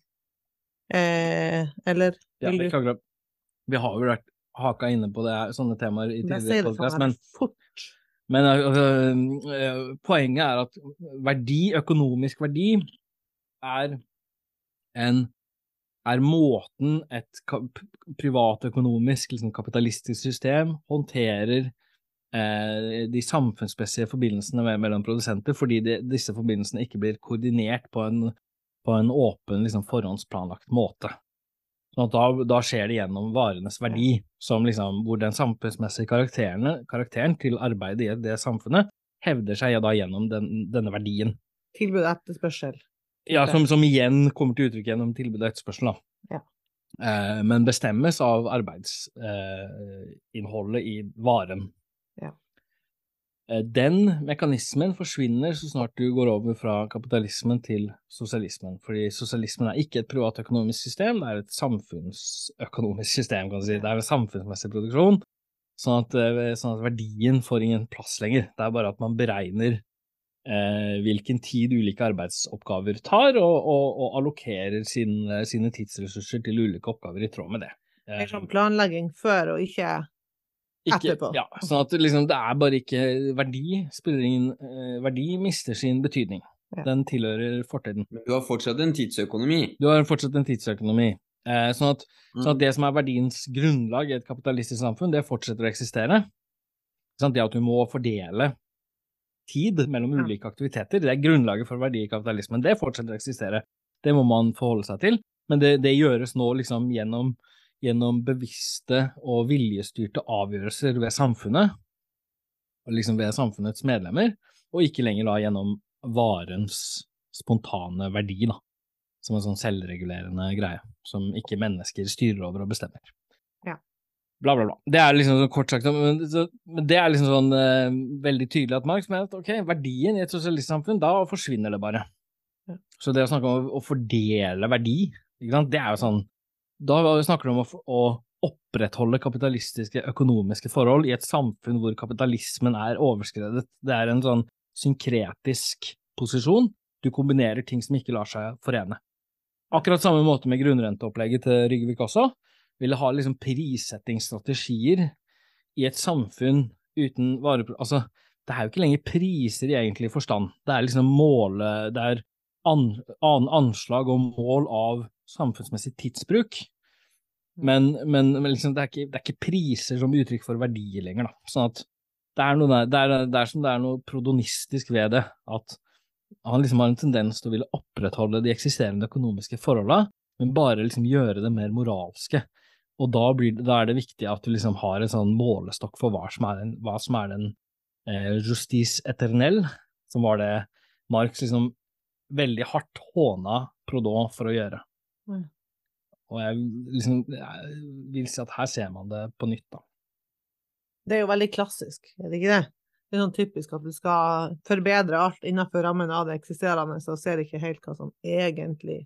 Speaker 3: eh, eller
Speaker 2: Ja,
Speaker 3: vil du.
Speaker 2: Vi har jo vært haka inne på det, sånne temaer i tidligere podkast, men, men eh, poenget er at verdi, økonomisk verdi, er en er måten et privatøkonomisk, liksom kapitalistisk system håndterer de samfunnsmessige forbindelsene mellom produsenter, fordi de, disse forbindelsene ikke blir koordinert på en, på en åpen, liksom forhåndsplanlagt måte. Sånn da, da skjer det gjennom varenes verdi, som liksom, hvor den samfunnsmessige karakteren, karakteren til arbeidet i det samfunnet hevder seg da gjennom den, denne verdien.
Speaker 3: Tilbud og etterspørsel.
Speaker 2: Ja, som, som igjen kommer til uttrykk gjennom tilbud og etterspørsel.
Speaker 3: Ja.
Speaker 2: Eh, men bestemmes av arbeidsinnholdet i varen. Eh, den mekanismen forsvinner så snart du går over fra kapitalismen til sosialismen, fordi sosialismen er ikke et privatøkonomisk system, det er et samfunnsøkonomisk system, kan du si. Det er en samfunnsmessig produksjon, sånn at, eh, sånn at verdien får ingen plass lenger. Det er bare at man beregner eh, hvilken tid ulike arbeidsoppgaver tar, og, og, og allokerer sin, sine tidsressurser til ulike oppgaver i tråd med det. Det
Speaker 3: er sånn planlegging før og ikke etterpå.
Speaker 2: Ja, sånn at liksom, det er bare ikke verdi, spiller ingen eh, Verdi mister sin betydning.
Speaker 3: Ja.
Speaker 2: Den tilhører fortiden.
Speaker 1: Men du har fortsatt en tidsøkonomi.
Speaker 2: Du har fortsatt en tidsøkonomi. Eh, sånn, at, sånn
Speaker 1: Mm.
Speaker 2: at det som er verdiens grunnlag i et kapitalistisk samfunn, det fortsetter å eksistere. Sånn, det at du må fordele tid mellom
Speaker 3: Ja.
Speaker 2: ulike aktiviteter, det er grunnlaget for verdi i kapitalismen. Det fortsetter å eksistere. Det må man forholde seg til. Men det, det gjøres nå liksom gjennom, gjennom bevisste og viljestyrte avgjørelser ved samfunnet, og liksom ved samfunnets medlemmer, og ikke lenger da gjennom varens spontane verdi, da som en sånn selvregulerende greie, som ikke mennesker styrer over og bestemmer.
Speaker 3: Ja.
Speaker 2: Bla, bla, bla. Det er liksom sånn kort sagt, men, det er liksom sånn eh, veldig tydelig at Marx mener at ok, verdien i et sosialistsamfunn, da forsvinner det bare.
Speaker 3: Ja.
Speaker 2: Så det å snakke om å, å fordele verdi, det er jo sånn, da snakker du om å, å opprettholde kapitalistiske økonomiske forhold i et samfunn hvor kapitalismen er overskredet. Det er en sånn synkretisk posisjon. Du kombinerer ting som ikke lar seg forene. Akkurat samme måte med grunnrenteopplegget til Ryggevik også. Ville ha liksom prissettingsstrategier i et samfunn uten varepro... Altså, det er jo ikke lenger priser i egentlig forstand. Det er liksom måle... Det er an, an, anslag og mål av samfunnsmessig tidsbruk. Men, men, men liksom, det, er ikke, det er ikke priser som uttrykk for verdier lenger, da. Sånn at det er, noe det, er, det er som det er noe prodonistisk ved det, at han liksom har en tendens til å ville opprettholde de eksisterende økonomiske forholdene, men bare liksom gjøre det mer moralske. Og da, blir, da er det viktig at du liksom har en sånn målestokk for hva som er den, som er den eh, justice eternelle, som var det Marx liksom veldig hardt håna Prodot for å gjøre.
Speaker 3: Mm.
Speaker 2: Og jeg liksom jeg vil si at her ser man det på nytt, da.
Speaker 3: Det er jo veldig klassisk, er det ikke det? Det er sånn typisk at du skal forbedre alt innenfor rammen av det eksisterende, så ser ikke helt hva som egentlig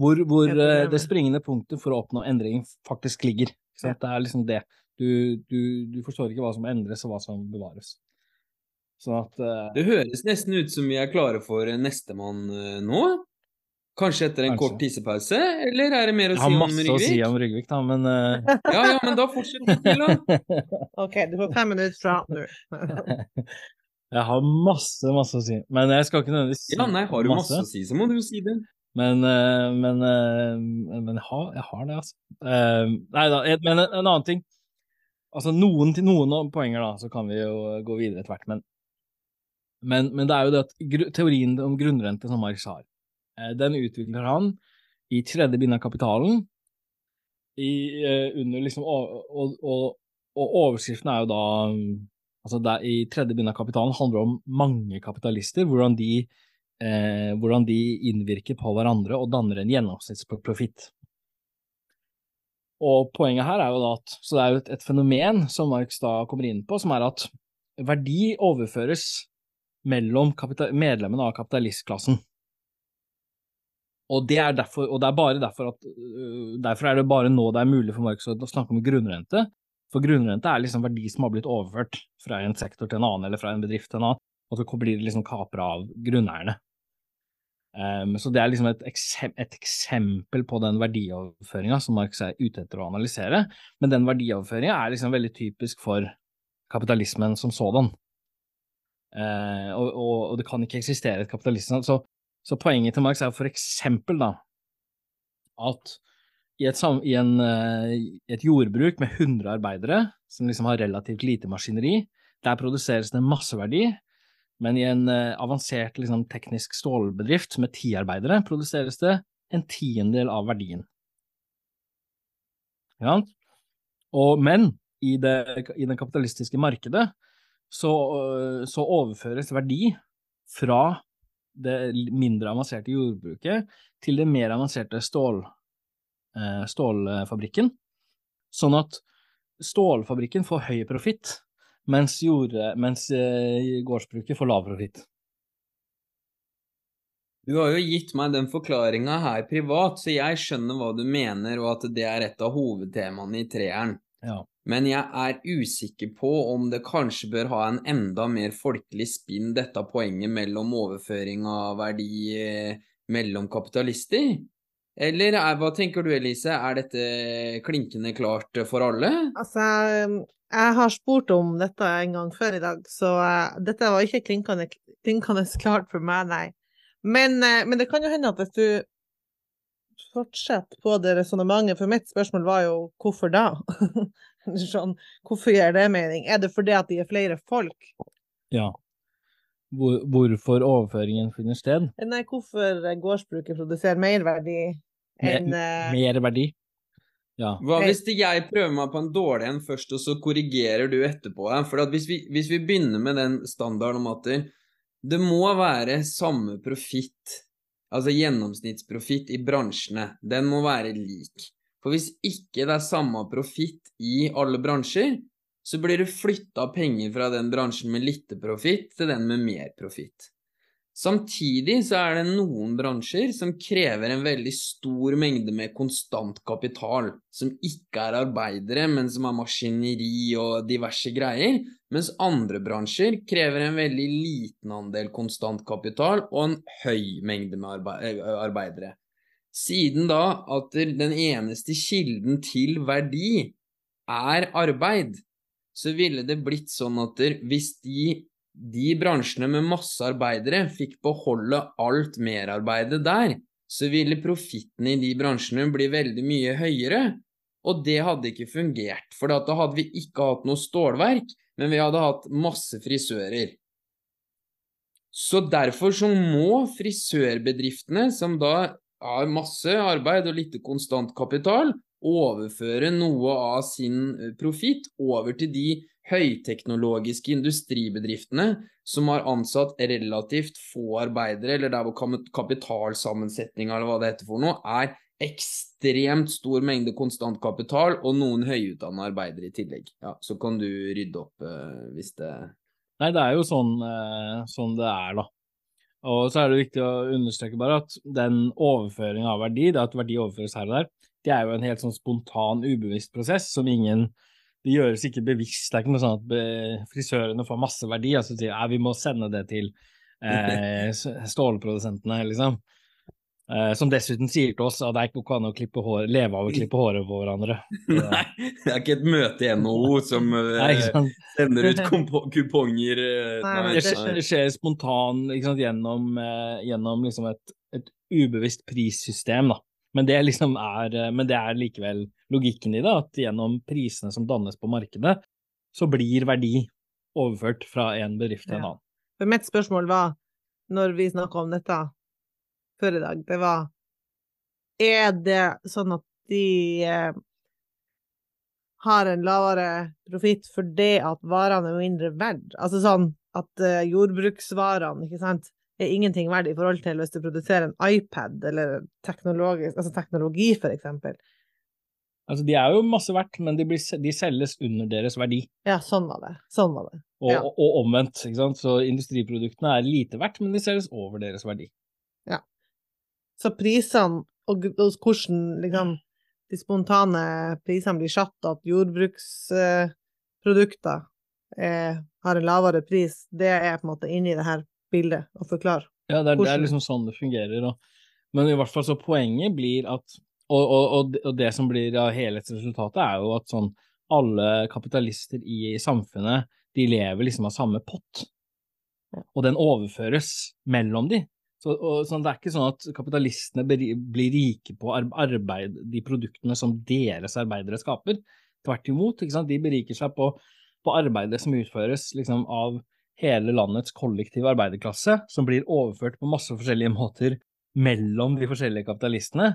Speaker 2: Hvor, hvor
Speaker 3: Det
Speaker 2: eh, det springende punktet for å oppnå endring faktisk ligger. Så? Det er liksom det. Du, du, du forstår ikke hva som endres og hva som bevares. Sånn at uh,
Speaker 1: Det høres nesten ut som vi er klare for nestemann uh, nå. Kanskje etter en
Speaker 2: Kanskje.
Speaker 1: kort tissepause, eller er det mer å
Speaker 2: Jeg
Speaker 1: si
Speaker 2: har
Speaker 1: om
Speaker 2: masse å si om Rygvik, da, men uh...
Speaker 1: Ja, ja, men da fortsetter vi, til, da.
Speaker 3: OK, du får fem minutter fra nå.
Speaker 2: Jeg har masse, masse å si. Men jeg skal ikke nødvendigvis si
Speaker 1: Ja, nei, har du masse å si, så må du jo si det.
Speaker 2: Men, men, men jeg, har, jeg har det, altså. Nei da, men en, en annen ting. Altså noen, til noen poenger, da, så kan vi jo gå videre etter hvert. Men, men, men det er jo det at teorien om grunnrente som Marx har, eh, den utvikler han i tredje bind av Kapitalen. I, eh, under liksom, og, og, og, og overskriften er jo da altså det I tredje bind av Kapitalen handler det om mange kapitalister, hvordan de eh, hvordan de innvirker på hverandre og danner en gjennomsnittsprofitt. Og poenget her er jo da at Så det er jo et, et fenomen som Marx da kommer inn på, som er at verdi overføres mellom medlemmene av kapitalistklassen. Og det er, derfor, og det er bare derfor at øh, Derfor er det bare nå det er mulig for Marx å snakke om grunnrente. For grunnrente er liksom verdi som har blitt overført fra en sektor til en annen, eller fra en bedrift til en annen, og så blir det liksom kapra av grunneierne. Um, så det er liksom et, eksem et eksempel på den verdioverføringa som Marx er ute etter å analysere, men den verdioverføringa er liksom veldig typisk for kapitalismen som sådan. Uh, og, og, og, det kan ikke eksistere et kapitalisme. Så, så poenget til Marx er for eksempel da at i et, i en, uh, et, jordbruk med 100 arbeidere, som liksom har relativt lite maskineri, der produseres det masseverdi, men i en uh, avansert liksom, teknisk stålbedrift med ti arbeidere produseres det en tiendedel av verdien. Ja. Og, men i det, i det kapitalistiske markedet så, uh, så overføres verdi fra det mindre avanserte jordbruket til det mer avanserte stål, Eh, stålfabrikken, sånn at stålfabrikken får høy profitt, mens, mens eh, gårdsbruket får lav profitt.
Speaker 1: Du har jo gitt meg den forklaringa her privat, så jeg skjønner hva du mener, og at det er et av hovedtemaene i treeren.
Speaker 2: Ja.
Speaker 1: Men jeg er usikker på om det kanskje bør ha en enda mer folkelig spinn, dette poenget mellom overføring av verdi eh, mellom kapitalister. Eller er, hva tenker du Elise, er dette klinkende klart for alle?
Speaker 3: Altså, jeg har spurt om dette en gang før i dag, så uh, dette var ikke klinkende, klinkende, klart for meg, nei. Men, men, det kan jo hende at hvis du fortsetter på det resonnementet, for mitt spørsmål var jo hvorfor da? sånn, hvorfor gir det mening? Er det fordi at de er flere folk?
Speaker 2: Ja. Hvor, hvorfor overføringen finner sted?
Speaker 3: Nei, hvorfor gårdsbruket produserer merverdi
Speaker 2: enn uh... Mer verdi? Ja.
Speaker 1: Hva hvis jeg prøver meg på en dårlig en først, og så korrigerer du etterpå? For hvis vi, hvis, vi, begynner med den standarden om at det må være samme profitt, altså gjennomsnittsprofitt i bransjene, den må være lik. For hvis ikke det er samme profitt i alle bransjer, så blir det flytta penger fra den bransjen med lite profitt til den med mer profitt. Samtidig så er det noen bransjer som krever en veldig stor mengde med konstant kapital, som ikke er arbeidere, men som er maskineri og diverse greier, mens andre bransjer krever en veldig liten andel konstant kapital og en høy mengde med eh, arbeidere. Siden da at den eneste kilden til verdi er arbeid, så ville det blitt sånn at hvis de, de bransjene med masse arbeidere fikk beholde alt merarbeidet der, så ville profitten i de bransjene bli veldig mye høyere. Og det hadde ikke fungert, for da hadde vi ikke hatt noe stålverk, men vi hadde hatt masse frisører. Så derfor så må frisørbedriftene, som da har masse arbeid og lite konstant kapital, overføre noe av sin eh, profitt over til de høyteknologiske industribedriftene som har ansatt relativt få arbeidere, eller der hvor kapitalsammensetninga eller hva det heter for noe, er ekstremt stor mengde konstant kapital og noen høyutdanna arbeidere i tillegg. Ja, så kan du rydde opp uh, hvis det
Speaker 2: Nei, det er jo sånn, uh, sånn det er, da. Og så er det viktig å understreke bare at den overføringen av verdi, det at verdi overføres her og der, det er jo en helt sånn spontan, ubevisst prosess som ingen Det gjøres ikke bevisst. Det er ikke noe sånn at frisørene får masse verdi, og så sier at vi må sende det til eh, stålprodusentene, liksom. Eh, som dessuten sier til oss at det er ikke noe an å hår, leve av å klippe håret på hverandre.
Speaker 1: Nei, det er ikke et møte i NHO som eh, sender ut kuponger.
Speaker 2: Eh, nei, det, skjer, spontan spontant gjennom, gjennom liksom et, et, ubevisst prissystem. da. Men det, liksom er, men det er likevel logikken i det, at gjennom prisene som dannes på markedet, så blir verdi overført fra en bedrift til en annen.
Speaker 3: For mitt spørsmål var, når vi snakker om dette før i dag, det var Er det sånn at de eh, har en lavere profitt fordi at varene er mindre verdt? Altså sånn at eh, jordbruksvarene, ikke sant, er ingenting verdt i forhold til hvis du produserer en iPad eller altså teknologi, for eksempel.
Speaker 2: Altså, de er jo masse verdt, men de, blir, de selges under deres verdi.
Speaker 3: Ja, sånn var det. Sånn var det. Ja.
Speaker 2: og, og omvendt. ikke sant? Så industriproduktene er lite verdt, men de selges over deres verdi.
Speaker 3: Så prisene og, og hvordan liksom de spontane prisene blir satt, at jordbruksprodukter eh, har en lavere pris, det er på en måte inni det her bildet å forklare.
Speaker 2: Ja, det er, det er liksom sånn det fungerer. Og, men i hvert fall så poenget blir at Og, og, og, det- som blir av helhetsresultatet, er jo at sånn alle kapitalister i samfunnet, de lever liksom av samme pott. Og den overføres mellom de. Så, og, sånn, det er ikke sånn at kapitalistene blir rike på arbeid, de produktene som deres arbeidere skaper. Tvert imot, de beriker seg på, på arbeidet som utføres liksom, av hele landets kollektive arbeiderklasse, som blir overført på masse forskjellige måter mellom de forskjellige kapitalistene,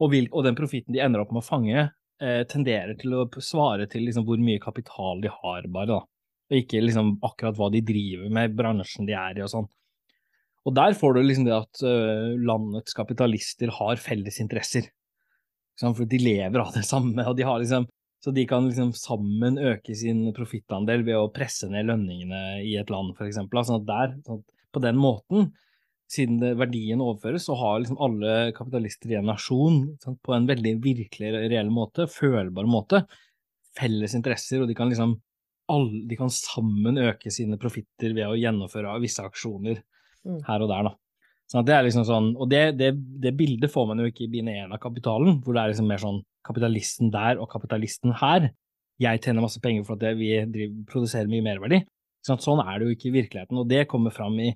Speaker 2: og, vil, og den profitten de ender opp med å fange, eh, tenderer til å svare til liksom, hvor mye kapital de har, bare, da. Og ikke liksom, akkurat hva de driver med, bransjen de er i og sånn. Og der får du liksom det at øh, landets kapitalister har felles interesser. For de lever av det samme, og de har liksom så de kan liksom sammen øke sin profittandel ved å presse ned lønningene i et land, eksempel. Sånn at der, sånn at på den måten, siden det, verdien overføres, så har liksom alle kapitalister i en nasjon sånn, på en veldig virkelig, reell måte, følbar måte, felles interesser, og de kan liksom alle, de kan sammen øke sine profitter ved å gjennomføre visse aksjoner
Speaker 3: Mm.
Speaker 2: her og der, da. Sånn at det er liksom sånn, og det, det, det bildet får man jo ikke i binæren 1 av kapitalen, hvor det er liksom mer sånn kapitalisten der og kapitalisten her. Jeg tjener masse penger for at vi driver, produserer mye merverdi. Sånn at Sånn er det jo ikke i virkeligheten, og det kommer fram i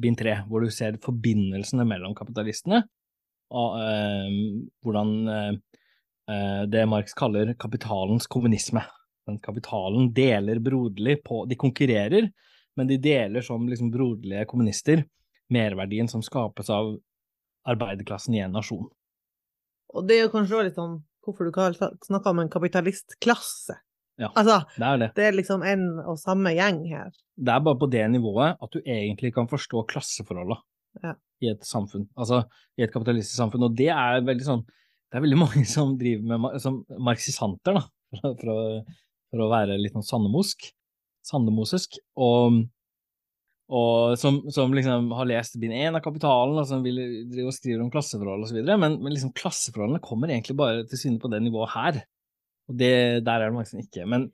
Speaker 2: bind 3, hvor du ser forbindelsene mellom kapitalistene, og øh, hvordan eh, det Marx kaller kapitalens kommunisme. Den kapitalen deler broderlig på De konkurrerer, men de deler som liksom broderlige kommunister merverdien som skapes av arbeiderklassen i en nasjon.
Speaker 3: Og det er jo kanskje litt sånn hvorfor du snakker om en kapitalistklasse.
Speaker 2: Ja.
Speaker 3: Altså,
Speaker 2: Det er det.
Speaker 3: det er liksom en og samme gjeng her.
Speaker 2: Det er bare på det nivået at du egentlig kan forstå klasseforholda
Speaker 3: Ja.
Speaker 2: i et samfunn, altså i et kapitalistisk samfunn. Og det er veldig sånn Det er veldig mange som driver med som marxisanter, da, for, for, å, for å være litt sånn sandemosk. Sandemosisk. Og, og som, som liksom har lest bind én av Kapitalen, og som vil drive og skrive om klasseforhold osv. Men, men liksom klasseforholdene kommer egentlig bare til syne på det nivået her. Og det, der er det mange som ikke. Men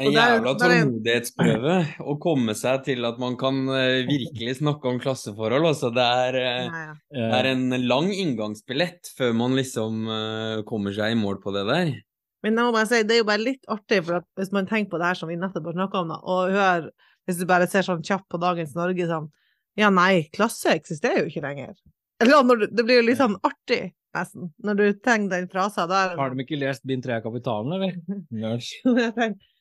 Speaker 1: En jævla tålmodighetsprøve å komme seg til at man kan eh, virkelig snakke om klasseforhold. Altså, det er, eh,
Speaker 3: ja.
Speaker 1: det
Speaker 2: eh,
Speaker 1: er en lang inngangsbillett før man liksom eh, kommer seg i mål på det der.
Speaker 3: Men jeg må bare si, det er jo bare litt artig, for at hvis man tenker på det her som vi nettopp har snakka om, da, og hører, hvis du bare ser sånn kjapt på dagens Norge sånn Ja, nei, klasse eksisterer jo ikke lenger. Eller det blir jo litt sånn artig, nesten, når du tenker den frasen der.
Speaker 2: Har de ikke lest bind 3 av Kapitalen, eller? Nerds.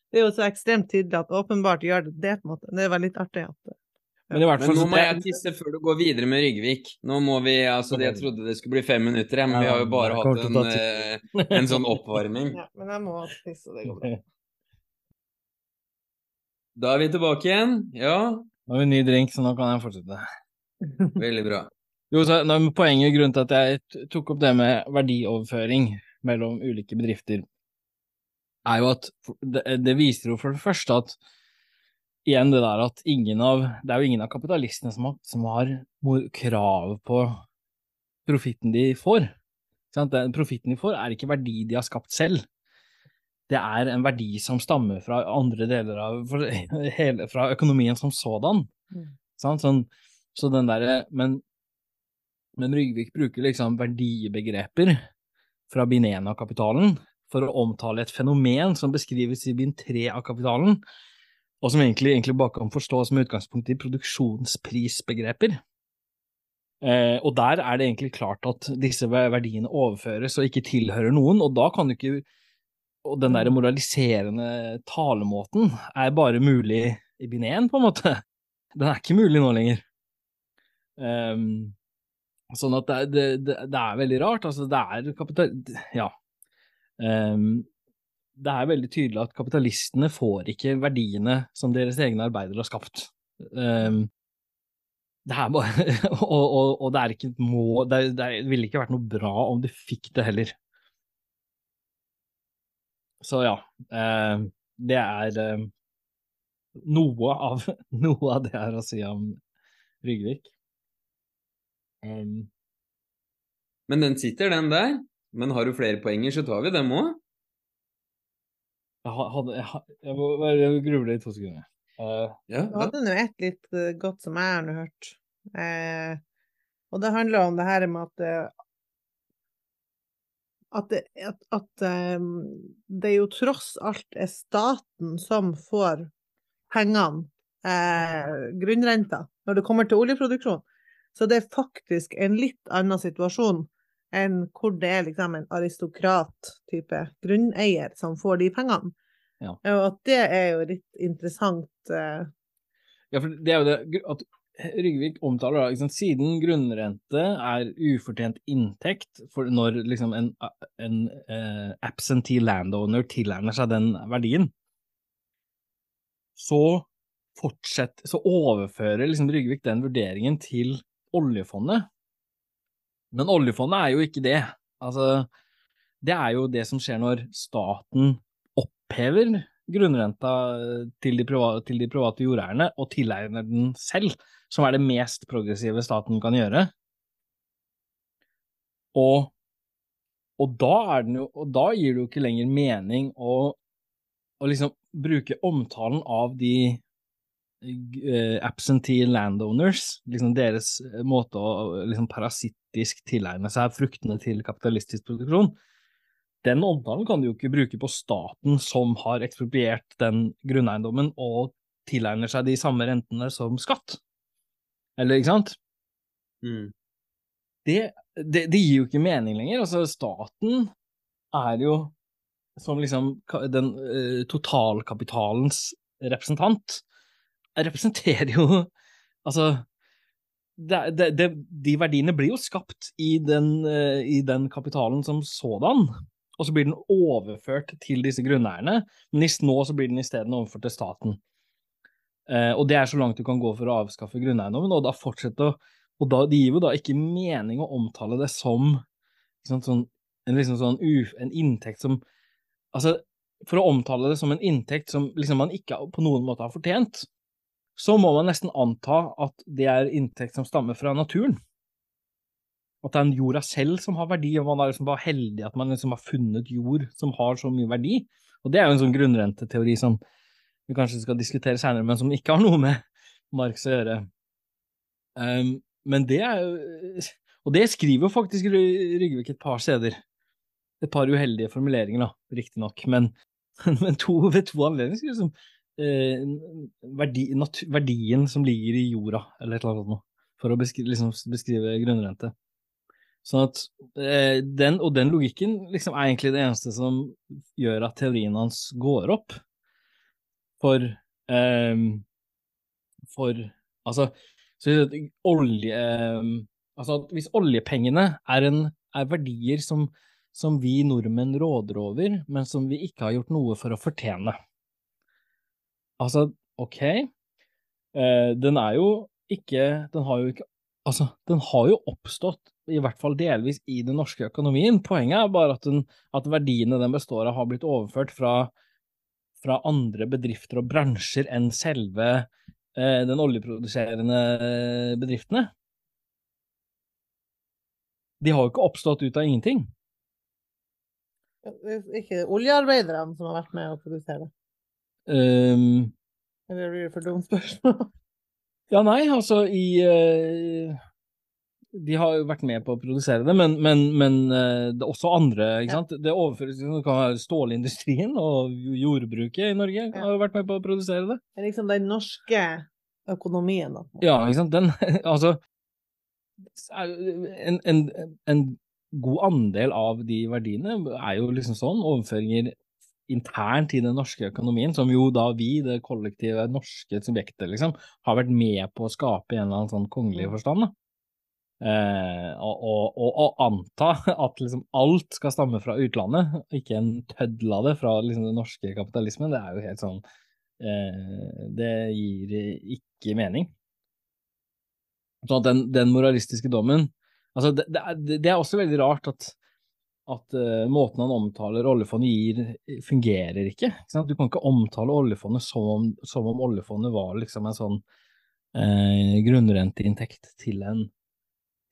Speaker 3: Det er jo så ekstremt tydelig at åpenbart gjør det det, på en måte. Det er veldig litt artig at
Speaker 2: Men i hvert
Speaker 1: Men nå må jeg tisse før du går videre med Ryggvik. Nå må vi, altså Jeg trodde det skulle bli fem minutter, men vi har jo bare hatt en, eh, en sånn oppvarming.
Speaker 3: Ja, men jeg må tisse, det går bra.
Speaker 1: Da er vi tilbake igjen. Ja,
Speaker 2: Nå har vi en ny drink, så nå kan jeg fortsette.
Speaker 1: veldig bra.
Speaker 2: Jo, så nå, poenget og grunnen til at jeg tok opp det med verdioverføring mellom ulike bedrifter, er jo at det, det viser jo for det første at igjen det der at ingen av Det er jo ingen av kapitalistene som har, som har krav på profitten de får. Profitten de får, er ikke verdi de har skapt selv. Det er en verdi som stammer fra andre deler av hele, Fra økonomien som sådan.
Speaker 3: Mm.
Speaker 2: Sånn, så den derre Men men Rygvik bruker liksom verdibegreper fra bind 1 av kapitalen for å omtale et fenomen som beskrives i bind 3 av kapitalen, og som egentlig, egentlig bare kan forstås med utgangspunkt i produksjonsprisbegreper. Eh, og der er det egentlig klart at disse verdiene overføres og ikke tilhører noen, og da kan du ikke Og den der moraliserende talemåten er bare mulig i bind én, på en måte. Den er ikke mulig nå lenger. Ehm, Sånn at det, det, det, er veldig rart. Altså, det er kapital... Ja. Ehm, det er veldig tydelig at kapitalistene får ikke verdiene som deres egne arbeidere har skapt. Um, det er bare og, og, og det er ikke mål det, det ville ikke vært noe bra om de fikk det heller. så ja, eh, det er eh, noe av, noe av det jeg å si om Rygvik. Um,
Speaker 1: Men den sitter, den der. Men har du flere poenger, så tar vi dem òg.
Speaker 2: Jeg hadde Jeg, jeg, jeg må bare gruble i to sekunder. Uh,
Speaker 1: Ja,
Speaker 3: Du hadde nå et litt eh, godt som jeg har nå hørt. Eh, og det handler om det her med at eh, at, det, at, at eh, det jo tross alt er staten som får pengene, eh, grunnrenta, når det kommer til oljeproduksjon. Så det er faktisk en litt annen situasjon enn hvor det er liksom en aristokrat-type grunneier som får de pengene.
Speaker 2: Ja.
Speaker 3: Og at det er jo litt interessant. Uh...
Speaker 2: Ja, for det er jo det at Rygvik omtaler da, liksom, siden grunnrente er ufortjent inntekt for når liksom en, en uh, absentee landowner tilegner seg den verdien, så fortsett, så overfører liksom Rygvik den vurderingen til oljefondet. Men oljefondet er jo ikke det. Altså, det er jo det som skjer når staten opphever grunnrenta til de, private, til de private jordeierne og tilegner den selv, som er det mest progressive staten kan gjøre. Og, og, da, jo, og da gir det jo ikke lenger mening å, å liksom bruke omtalen av de eh, absentee landowners, liksom deres eh, måte å liksom parasittisk tilegne seg fruktene til kapitalistisk produksjon. Den omtalen kan du jo ikke bruke på staten som har ekspropriert den grunneiendommen og tilegner seg de samme rentene som skatt. Eller, ikke sant?
Speaker 1: Mm.
Speaker 2: Det, det, det gir jo ikke mening lenger. Altså, staten er jo som liksom den uh, totalkapitalens representant, representerer jo Altså, det, det, de verdiene blir jo skapt i den, eh, i den kapitalen som sådan, og så blir den overført til disse grunneierne, men hvis nå så blir den isteden overført til staten. Eh, og det er så langt du kan gå for å avskaffe grunneiendommen, og da fortsette å Og da, det gir jo da ikke mening å omtale det som liksom, sånn, en, liksom sånn uf, en inntekt som Altså, for å omtale det som en inntekt som liksom man ikke på noen måte har fortjent, så må man nesten anta at det er inntekt som stammer fra naturen. At det er en jorda selv som har verdi, og man er liksom bare heldig at man liksom har funnet jord som har så mye verdi. Og det er jo en sånn grunnrenteteori som vi kanskje skal diskutere senere, men som ikke har noe med Marx å gjøre. Um, men det er jo Og det skriver jo faktisk Rygvik et par steder. Et par uheldige formuleringer, da, riktignok, men, men to, ved to anledninger skriver liksom eh, verdi, nat, verdien som ligger i jorda, eller et eller annet for å beskrive, liksom, beskrive grunnrente. Sånn at eh, den, og den logikken liksom er egentlig det eneste som gjør at teorien hans går opp. For eh, For altså så at olje ehm, Altså hvis oljepengene er, en, er verdier som, som vi nordmenn råder over, men som vi ikke har gjort noe for å fortjene. Altså, ok, eh, den er jo ikke Den har jo ikke Altså, den har jo oppstått, i hvert fall delvis, i den norske økonomien. Poenget er bare at, den, at verdiene den består av, har blitt overført fra, fra andre bedrifter og bransjer enn selve eh, den oljeproduserende bedriftene. De har jo ikke oppstått ut av ingenting.
Speaker 3: Ikke oljearbeiderne som har vært med å produsere det.
Speaker 2: Um,
Speaker 3: Eller blir det for dumt spørsmål?
Speaker 2: ja, nei, altså i uh, De har jo vært med på å produsere det, men, men, men eh, det er også andre, ikke sant. Det overføres kan være stålindustrien og jordbruket i Norge
Speaker 3: Ja.
Speaker 2: har jo vært med på å produsere det.
Speaker 3: Det er liksom den norske økonomien, da.
Speaker 2: Ja, ikke sant. Den, altså en, en, en god andel av de verdiene er jo liksom sånn overføringer internt i den norske økonomien, som jo da vi, det kollektive norske subjektet, liksom, har vært med på å skape i en eller annen sånn kongelig forstand. da. Eh, og, og, og, anta at liksom alt skal stamme fra utlandet, ikke en tøddel av det fra liksom den norske kapitalismen, det er jo helt sånn eh, Det gir ikke mening. Sånn at den, den moralistiske dommen altså det, det, er, det er også veldig rart at, at uh, måten han omtaler oljefondet gir, fungerer ikke. ikke du kan ikke omtale oljefondet som om, som om oljefondet var liksom en sånn uh, grunnrenteinntekt til en,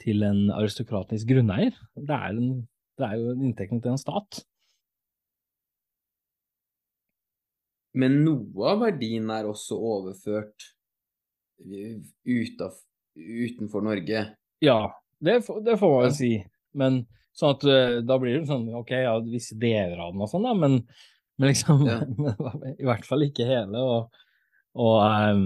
Speaker 2: til en aristokratisk grunneier. Det er, en, det er jo inntekten til en stat.
Speaker 1: Men noe av verdien er også overført utaf, utenfor Norge.
Speaker 2: Ja, det, det får man jo si. Men sånn at uh, da blir det sånn ok, ja, visse deler av den og sånn, da, men, men liksom ja. I hvert fall ikke hele. Og, og um,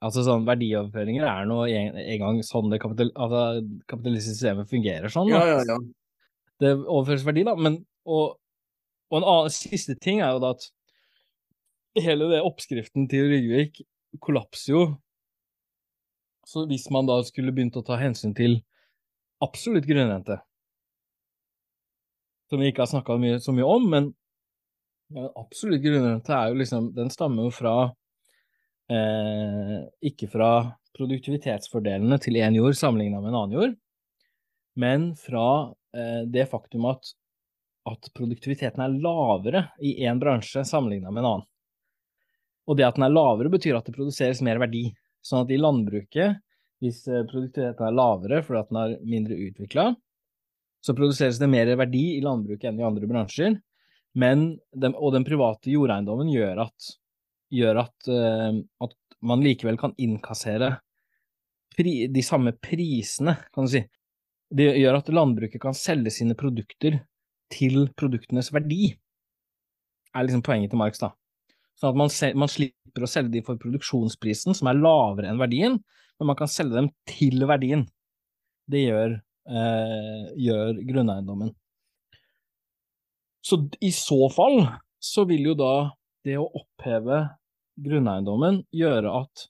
Speaker 2: altså sånn verdioverføringer er nå en, en, gang sånn det kapital, altså, kapitalistiske systemet fungerer sånn.
Speaker 1: Da. Ja, ja, ja.
Speaker 2: Det overføres verdi, da. Men, og, og en annen siste ting er jo da at hele det oppskriften til Rygvik kollapser jo. Så hvis man da skulle begynt å ta hensyn til absolutt grunnrente, som vi ikke har snakka så mye om, men absolutt grunnrente er jo liksom Den stammer jo fra eh, Ikke fra produktivitetsfordelene til én jord sammenligna med en annen jord, men fra eh, det faktum at, at produktiviteten er lavere i én bransje sammenligna med en annen. Og det at den er lavere, betyr at det produseres mer verdi. Sånn at i landbruket, hvis eh, produktiviteten er lavere fordi at den er mindre utvikla, så produseres det mer verdi i landbruket enn i andre bransjer. Men den, og den private jordeiendommen gjør at, gjør at, uh, at man likevel kan innkassere pri, de samme prisene, kan du si. Det gjør at landbruket kan selge sine produkter til produktenes verdi, er liksom poenget til Marx, da. Sånn at man, man, slipper å selge dem for produksjonsprisen, som er lavere enn verdien, men man kan selge dem til verdien. Det gjør, eh, gjør grunneiendommen. Så i så fall så vil jo da det å oppheve grunneiendommen gjøre at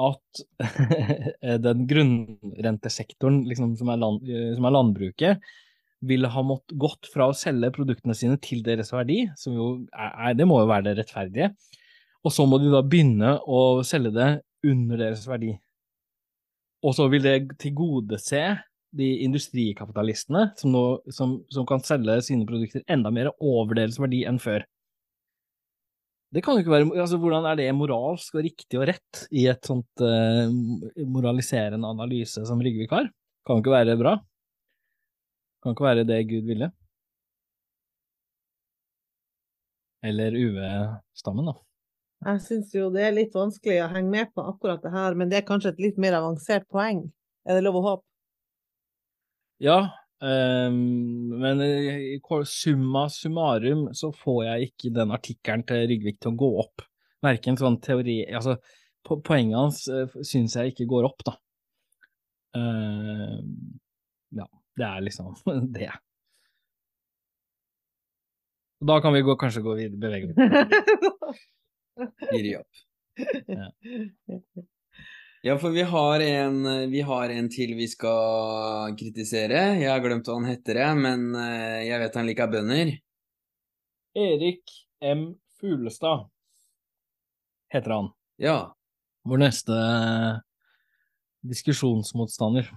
Speaker 2: at den grunnrentesektoren liksom, som, er land, som er landbruket, ville ha måttet gått fra å selge produktene sine til deres verdi, som jo er, det må jo være det rettferdige, og så må de da begynne å selge det under deres verdi. Og så vil det tilgodese de industrikapitalistene som, nå, som, som kan selge sine produkter enda mer over deres verdi enn før. Det kan jo ikke være, altså Hvordan er det moralsk og riktig og rett i et sånt uh, moraliserende analyse som Rygvik har? Kan jo ikke være bra. Kan ikke være det Gud ville. Eller UV-stammen, da.
Speaker 3: Jeg syns jo det er litt vanskelig å henge med på akkurat det her, men det er kanskje et litt mer avansert poeng. Er det lov å håpe?
Speaker 2: Ja, um, men i summa summarum så får jeg ikke den artikkelen til Rygvik til å gå opp. Verken sånn teori Altså, poenget hans uh, syns jeg ikke går opp, da. Uh, ja. Det er liksom det. Da kan vi gå, kanskje gå videre, bevege oss.
Speaker 1: Giri opp. Ja. ja, for vi har, en, vi har en til vi skal kritisere. Jeg har glemt hva han heter, men eh, jeg vet han liker bønder.
Speaker 2: Erik M. Fuglestad heter han.
Speaker 1: Ja.
Speaker 2: Vår neste diskusjonsmotstander.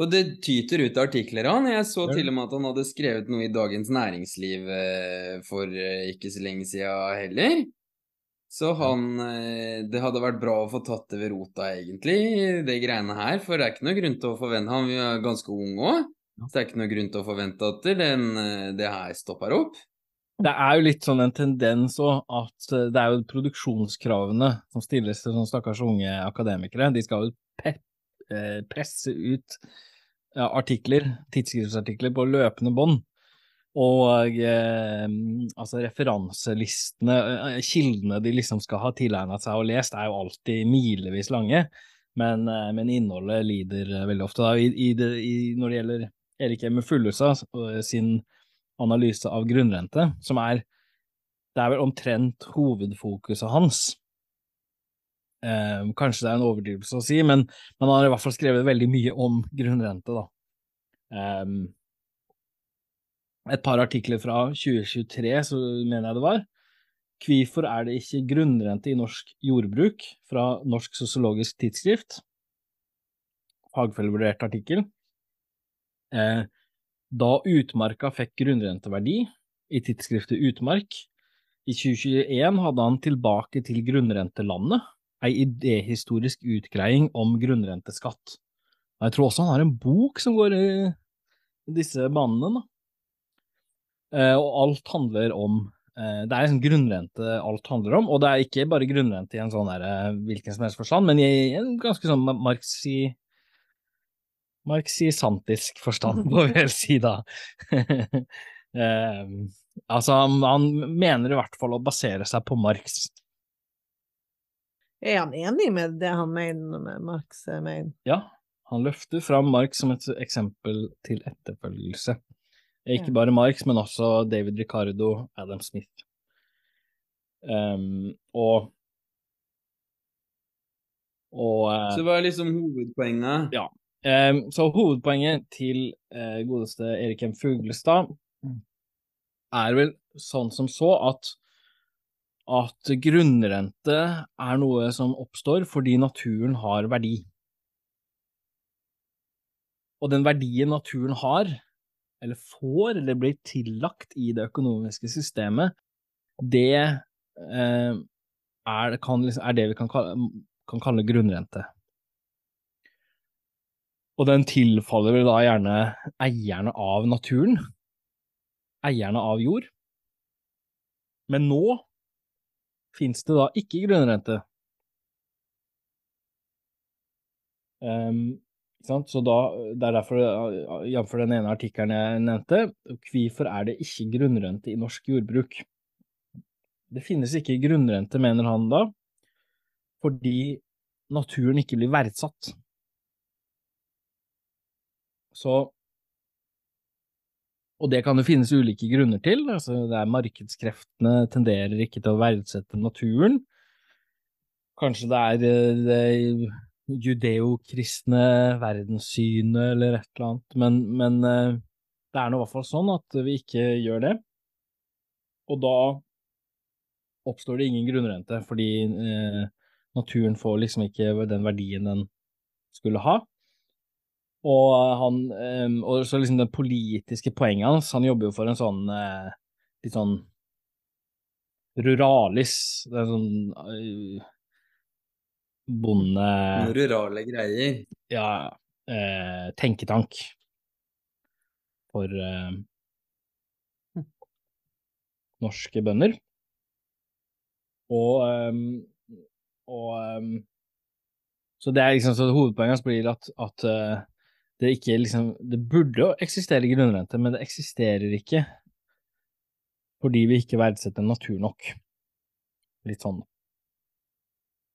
Speaker 1: Og det tyter ut artikler av han. Jeg så til og med at han hadde skrevet noe i Dagens Næringsliv eh, for eh, ikke så lenge siden heller. Så han eh, Det hadde vært bra å få tatt det ved rota, egentlig, det greiene her. For det er ikke noe grunn til å forvente Han er ganske ung òg, så det er ikke noe grunn til å forvente at den, det her stopper opp.
Speaker 2: Det er jo litt sånn en tendens òg at det er jo produksjonskravene som stilles til sånne stakkars unge akademikere. De skal jo Eh, presse ut artikler, tidsskriftsartikler på løpende bånd. Og eh, altså referanselistene, eh, kildene de liksom skal ha tilegna seg og lest, er jo alltid milevis lange, men, eh, men innholdet lider veldig ofte. I, i det, i, når det gjelder Erik Emme Fullusa sin analyse av grunnrente, som er det er vel omtrent hovedfokuset hans, Eh, kanskje det er en overdrivelse å si, men, men, han har i hvert fall skrevet veldig mye om grunnrente, da. Eh, et par artikler fra 2023, så mener jeg det var. Hvorfor er det ikke grunnrente i norsk jordbruk? Fra Norsk sosiologisk tidsskrift. Fagfellevurdert artikkel. Eh, da utmarka fikk grunnrenteverdi i tidsskriftet Utmark, i 2021 hadde han Tilbake til grunnrentelandet, ei idéhistorisk utgreiing om grunnrenteskatt. Og jeg tror også han har en bok som går i disse banene, da. Eh, og alt handler om eh, Det er en grunnrente alt handler om, og det er ikke bare grunnrente i en sånn der, eh, hvilken som helst forstand, men i en ganske sånn marxi, marxisantisk forstand, må vi vel si da. altså, han, han, mener i hvert fall å basere seg på Marx.
Speaker 3: Er han enig med det han mener med Marx mener?
Speaker 2: Ja, han løfter fram Marx som et eksempel til etterfølgelse. Ikke bare Marx, men også David Ricardo, Adam Smith. Um, og og uh,
Speaker 1: Så hva er liksom hovedpoenget?
Speaker 2: Ja. Um, så hovedpoenget til uh, godeste Erik M. Fuglestad er vel sånn som så at at grunnrente er noe som oppstår fordi naturen har verdi. Og den verdien naturen har, eller får, eller blir tillagt i det økonomiske systemet, det eh, er, kan, er, det vi kan kalle, kan kalle, grunnrente. Og den tilfaller da gjerne eierne av naturen, eierne av jord. Men nå fins det da ikke grunnrente. Um, så da, Det er derfor, jf. den ene artikkelen jeg nevnte, hvorfor er det ikke grunnrente i norsk jordbruk? Det finnes ikke grunnrente, mener han da, fordi naturen ikke blir verdsatt. Så Og det kan det finnes ulike grunner til. altså det er Markedskreftene tenderer ikke til å verdsette naturen. Kanskje det er det judeokristne verdenssynet eller et eller annet, men, men eh, det er nå i hvert fall sånn at vi ikke gjør det. Og da oppstår det ingen grunnrente, fordi eh, naturen får liksom ikke den verdien den skulle ha. Og han um, Og så liksom det politiske poenget hans, han jobber jo for en sånn uh, litt sånn ruralis, det er sånn uh, bonde...
Speaker 1: Noen rurale greier.
Speaker 2: Ja, Uh, tenketank for eh, norske bønder. Og, um, og um, Så det er liksom så hovedpoenget hans blir at, at uh, det ikke liksom Det burde eksistere grunnrente, men det eksisterer ikke fordi vi ikke verdsetter natur nok. Litt sånn.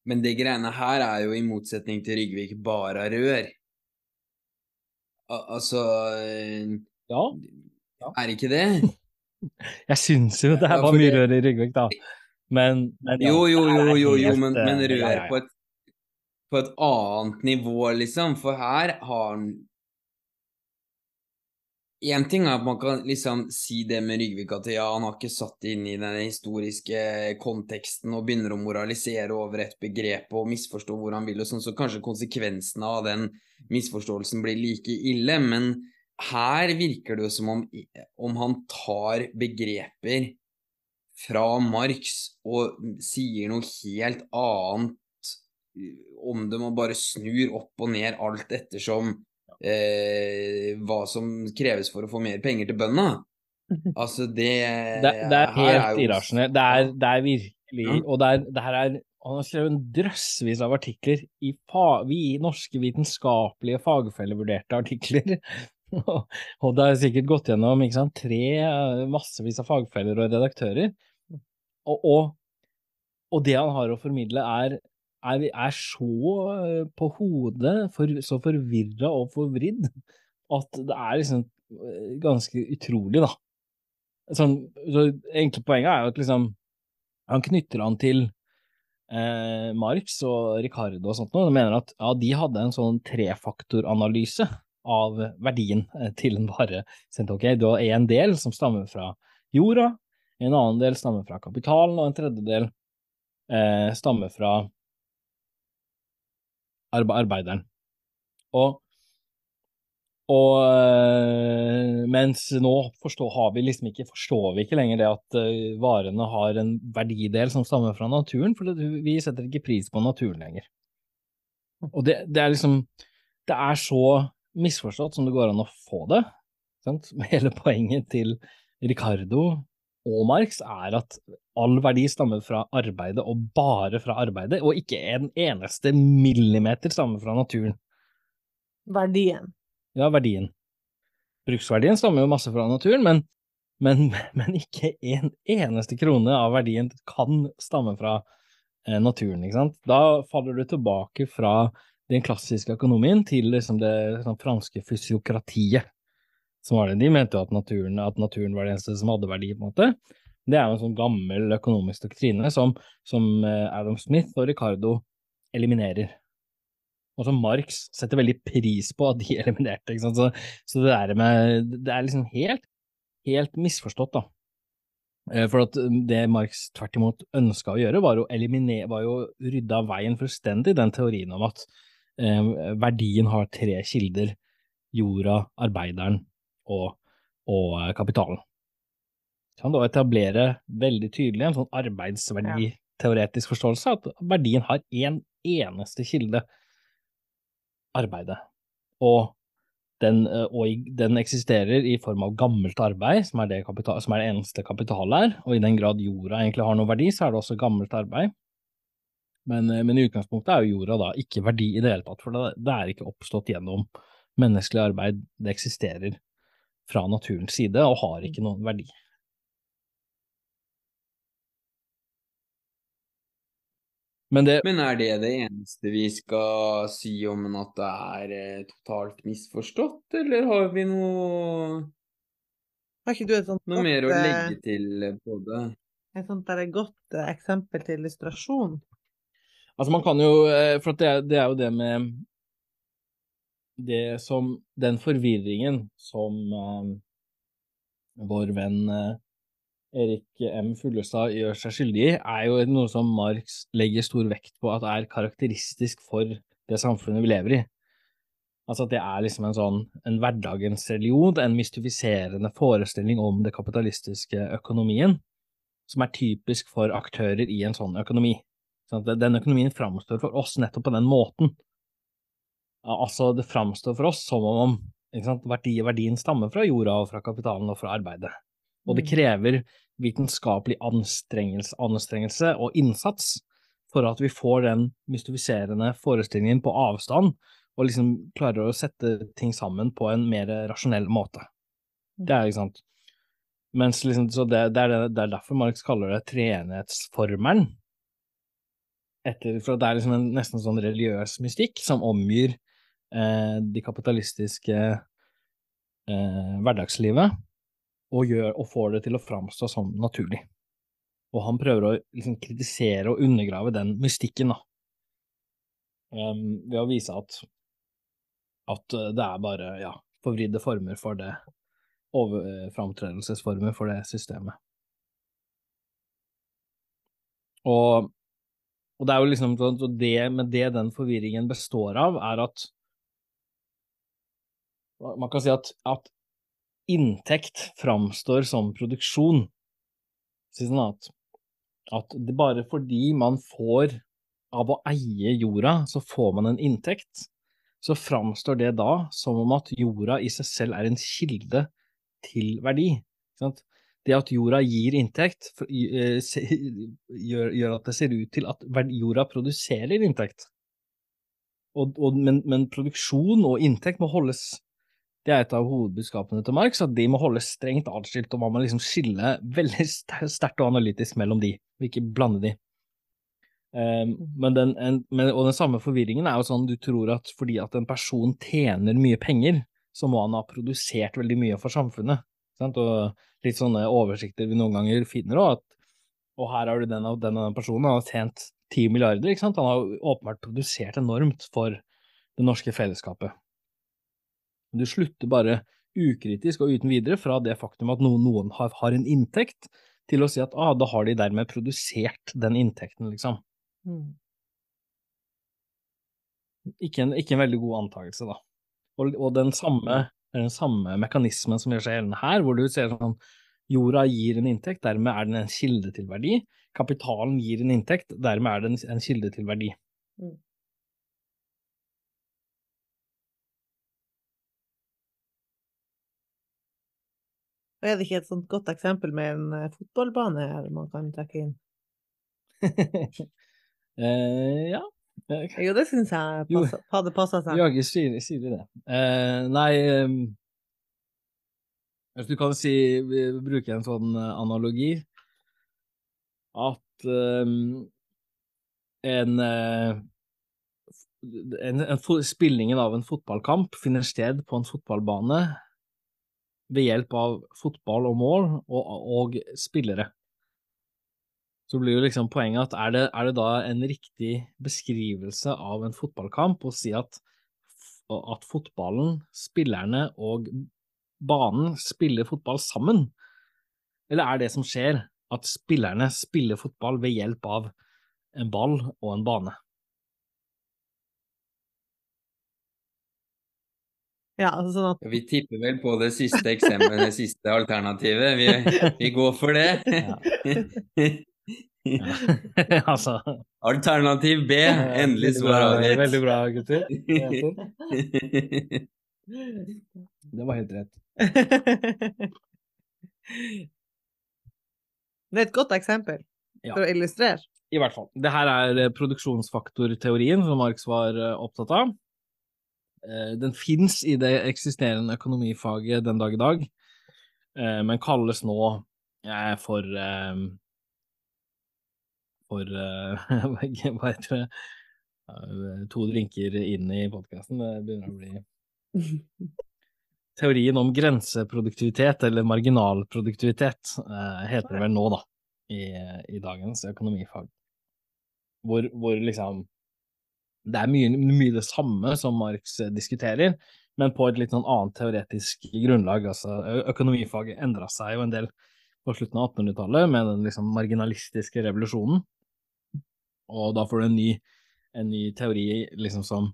Speaker 1: Men det greiene her er jo i motsetning til Rygvik bare rør. Al altså
Speaker 2: eh, ja.
Speaker 1: ja. Er ikke det?
Speaker 2: Jeg syns jo det var mye rør i Rygvik, da. Men, men
Speaker 1: ja, Jo, jo, jo, jo, jo men, men, eh, rør på et, på et annet nivå, liksom. For her har han Én ting er at man kan liksom si det med Rygvik, at ja, han har ikke satt det inn i den historiske konteksten og begynner å moralisere over et begrep og misforstå hvor han vil og sånn, så kanskje konsekvensene av den misforståelsen blir like ille. Men her virker det jo som om, om han tar begreper fra Marx og sier noe helt annet om dem og bare snur opp og ned alt ettersom eh, hva som kreves for å få mer penger til bøndene. Altså, det
Speaker 2: Det, det er helt irrasjonelt. Det, det, er virkelig ja. Og det, er, det her er han har skrevet en drøssevis av artikler i fa, vi, norske vitenskapelige fagfellevurderte artikler. og det har sikkert gått gjennom sant, tre massevis av fagfeller og redaktører. Og, og, og, det han har å formidle, er er, er så eh, på hodet, for, så forvirra og forvridd, at det er liksom eh, ganske utrolig, da. Sånn, så enkle poenget er jo at liksom Han knytter han til eh, Marx og Ricardo og sånt noe, og mener at ja, de hadde en sånn trefaktoranalyse av verdien eh, til en vare. Ok, du har en del som stammer fra jorda, en annen del stammer fra kapitalen, og en tredjedel eh, stammer fra arbeideren. Og, Og øh, mens nå forstår, har vi liksom ikke, forstår vi ikke lenger det at øh, varene har en verdidel som stammer fra naturen, for vi setter ikke pris på naturen lenger. Og det, det, er liksom Det er så misforstått som det går an å få det. Sant? Hele poenget til Ricardo og Marx er at all verdi stammer fra arbeidet, og bare fra arbeidet, og ikke en eneste millimeter stammer fra naturen.
Speaker 3: Verdien.
Speaker 2: Ja, verdien. Bruksverdien stammer jo masse fra naturen, men, men, men ikke en eneste krone av verdien kan stamme fra eh, naturen, ikke sant. Da faller du tilbake fra den klassiske økonomien til liksom det sånn, franske fysiokratiet som var det. De mente jo at naturen, at naturen var det eneste som hadde verdi, på en måte. Det er jo en sånn gammel økonomisk doktrine som, som eh, Adam Smith og Ricardo eliminerer. Og som Marx setter veldig pris på at de eliminerte. Ikke sant? Så, så det der med Det er liksom helt, helt misforstått, da. Eh, for at det Marx tvert imot ønska å gjøre, var å eliminere, var jo rydde av veien fullstendig den teorien om at eh, verdien har tre kilder. Jorda, arbeideren og, og eh, kapitalen. Kan da etablere veldig tydelig en sånn arbeidsverditeoretisk forståelse, at verdien har én en eneste kilde, arbeidet. Og den, eh, og den, eksisterer i form av gammelt arbeid, som er, det, kapital, som er det eneste kapitalet er, og i den grad jorda egentlig har noen verdi, så er det også gammelt arbeid. Men, eh, men i utgangspunktet er jo jorda da ikke verdi i det hele tatt, for det, det er ikke oppstått gjennom menneskelig arbeid, det eksisterer fra naturens side og har ikke noen verdi.
Speaker 1: Men, det, Men, er det det eneste vi skal si om at det er eh, totalt misforstått, eller har vi noe
Speaker 3: Har ikke du et sånt
Speaker 1: Noe godt, mer å eh, legge til på det?
Speaker 3: Et sånt der godt eh, eksempel til illustrasjon?
Speaker 2: Altså, man kan jo eh, For det er, det er jo det med det som Den forvirringen som uh, vår venn uh, Erik M. Fuglestad gjør seg skyldig i, er jo noe som Marx legger stor vekt på at er karakteristisk for det samfunnet vi lever i. Altså at det er liksom en sånn en hverdagens religion, en mystifiserende forestilling om det kapitalistiske økonomien, som er typisk for aktører i en sånn økonomi. Sånn den økonomien framstår for oss nettopp på den måten. Altså, det framstår for oss som om verdien stammer fra jorda og fra kapitalen og fra arbeidet. Og det mm. krever vitenskapelig anstrengelse, anstrengelse og innsats for at vi får den mystifiserende forestillingen på avstand, og liksom klarer å sette ting sammen på en mer rasjonell måte. Det er ikke sant. Mens liksom, så det, det, er, det, er, derfor Marx kaller det treenighetsformelen. Etter, for det er liksom en nesten sånn religiøs mystikk som omgir de kapitalistiske eh, hverdagslivet, og, gjør, og, får det til å framstå som naturlig. Og han prøver å liksom, kritisere og undergrave den mystikken, da. Um, ved å vise at, at eh, det er bare ja, forvridde former for det, over, eh, framtredelsesformer for det systemet. Og, og, det er jo liksom det, Men det den forvirringen består av, er at man kan si at, at inntekt framstår som produksjon. Sånn at, at det bare fordi man får av å eie jorda, så får man en inntekt, så framstår det da som om at jorda i seg selv er en kilde til verdi. Det at jorda gir inntekt, eh, gjør, at det ser ut til at jorda produserer inntekt. Og, og, men, men, produksjon og inntekt må holdes det er et av hovedbudskapene til Marx, at de må holde strengt atskilt, og man må liksom skille veldig sterkt og analytisk mellom de, og ikke blande de. Um, men den, en, men, og den samme forvirringen er jo sånn du tror at fordi at en person tjener mye penger, så må han ha produsert veldig mye for samfunnet. Sant? Og litt sånne oversikter vi noen ganger finner òg, at og her har du den og den, personen, han har tjent ti milliarder, ikke sant. Han har åpenbart produsert enormt for det norske fellesskapet. Du slutter bare ukritisk og uten videre fra det faktum at noen, noen har, har, en inntekt, til å si at ah, da har de dermed produsert den inntekten, liksom. Mm. Ikke, en, ikke, en, veldig god antakelse, da. Og, og, den samme er den samme mekanismen som gjør seg gjeldende her, hvor du ser sånn jorda gir en inntekt, dermed er den en kilde til verdi. Kapitalen gir en inntekt, dermed er den en kilde til verdi. Mm.
Speaker 3: Er det ikke et sånt godt eksempel med en eh, fotballbane her man kan trekke inn?
Speaker 2: eh, ja.
Speaker 3: Jo, det syns jeg passer, hadde passa seg.
Speaker 2: Ja, jeg sier, du det. Eh, nei um, Du kan si, bruke en sånn eh, analogi at um, en, uh, en, en Spillingen av en fotballkamp finner sted på en fotballbane ved hjelp av fotball og mål og, og spillere. Så blir jo liksom poenget at er det, er det, da en riktig beskrivelse av en fotballkamp å si at, at fotballen, spillerne og banen spiller fotball sammen? Eller er det som skjer, at spillerne spiller fotball ved hjelp av en ball og en bane?
Speaker 3: Ja, altså sånn at...
Speaker 1: Vi tipper vel på det siste eksempelet, det siste alternativet. Vi, vi går for det.
Speaker 2: Ja. altså
Speaker 1: Alternativ B, endelig svar
Speaker 2: avgitt. Veldig bra, gutter. Det var helt rett.
Speaker 3: Det er et godt eksempel for å illustrere.
Speaker 2: I hvert fall. Det her er produksjonsfaktorteorien som Marx var eh, opptatt av. Eh, den fins i det eksisterende økonomifaget den dag i dag, eh, men kalles nå eh, for For hva heter det? To drinker inn i podkasten, det begynner å bli Teorien om grenseproduktivitet, eller marginalproduktivitet, heter det vel nå, da, i, i dagens økonomifag. Hvor, hvor liksom det er mye, mye, det samme som Marx eh, diskuterer, men på et litt sånn annet teoretisk grunnlag. Altså, økonomifaget endra seg jo en del på slutten av 1800-tallet med den liksom marginalistiske revolusjonen. Og da får du en ny, en ny teori liksom som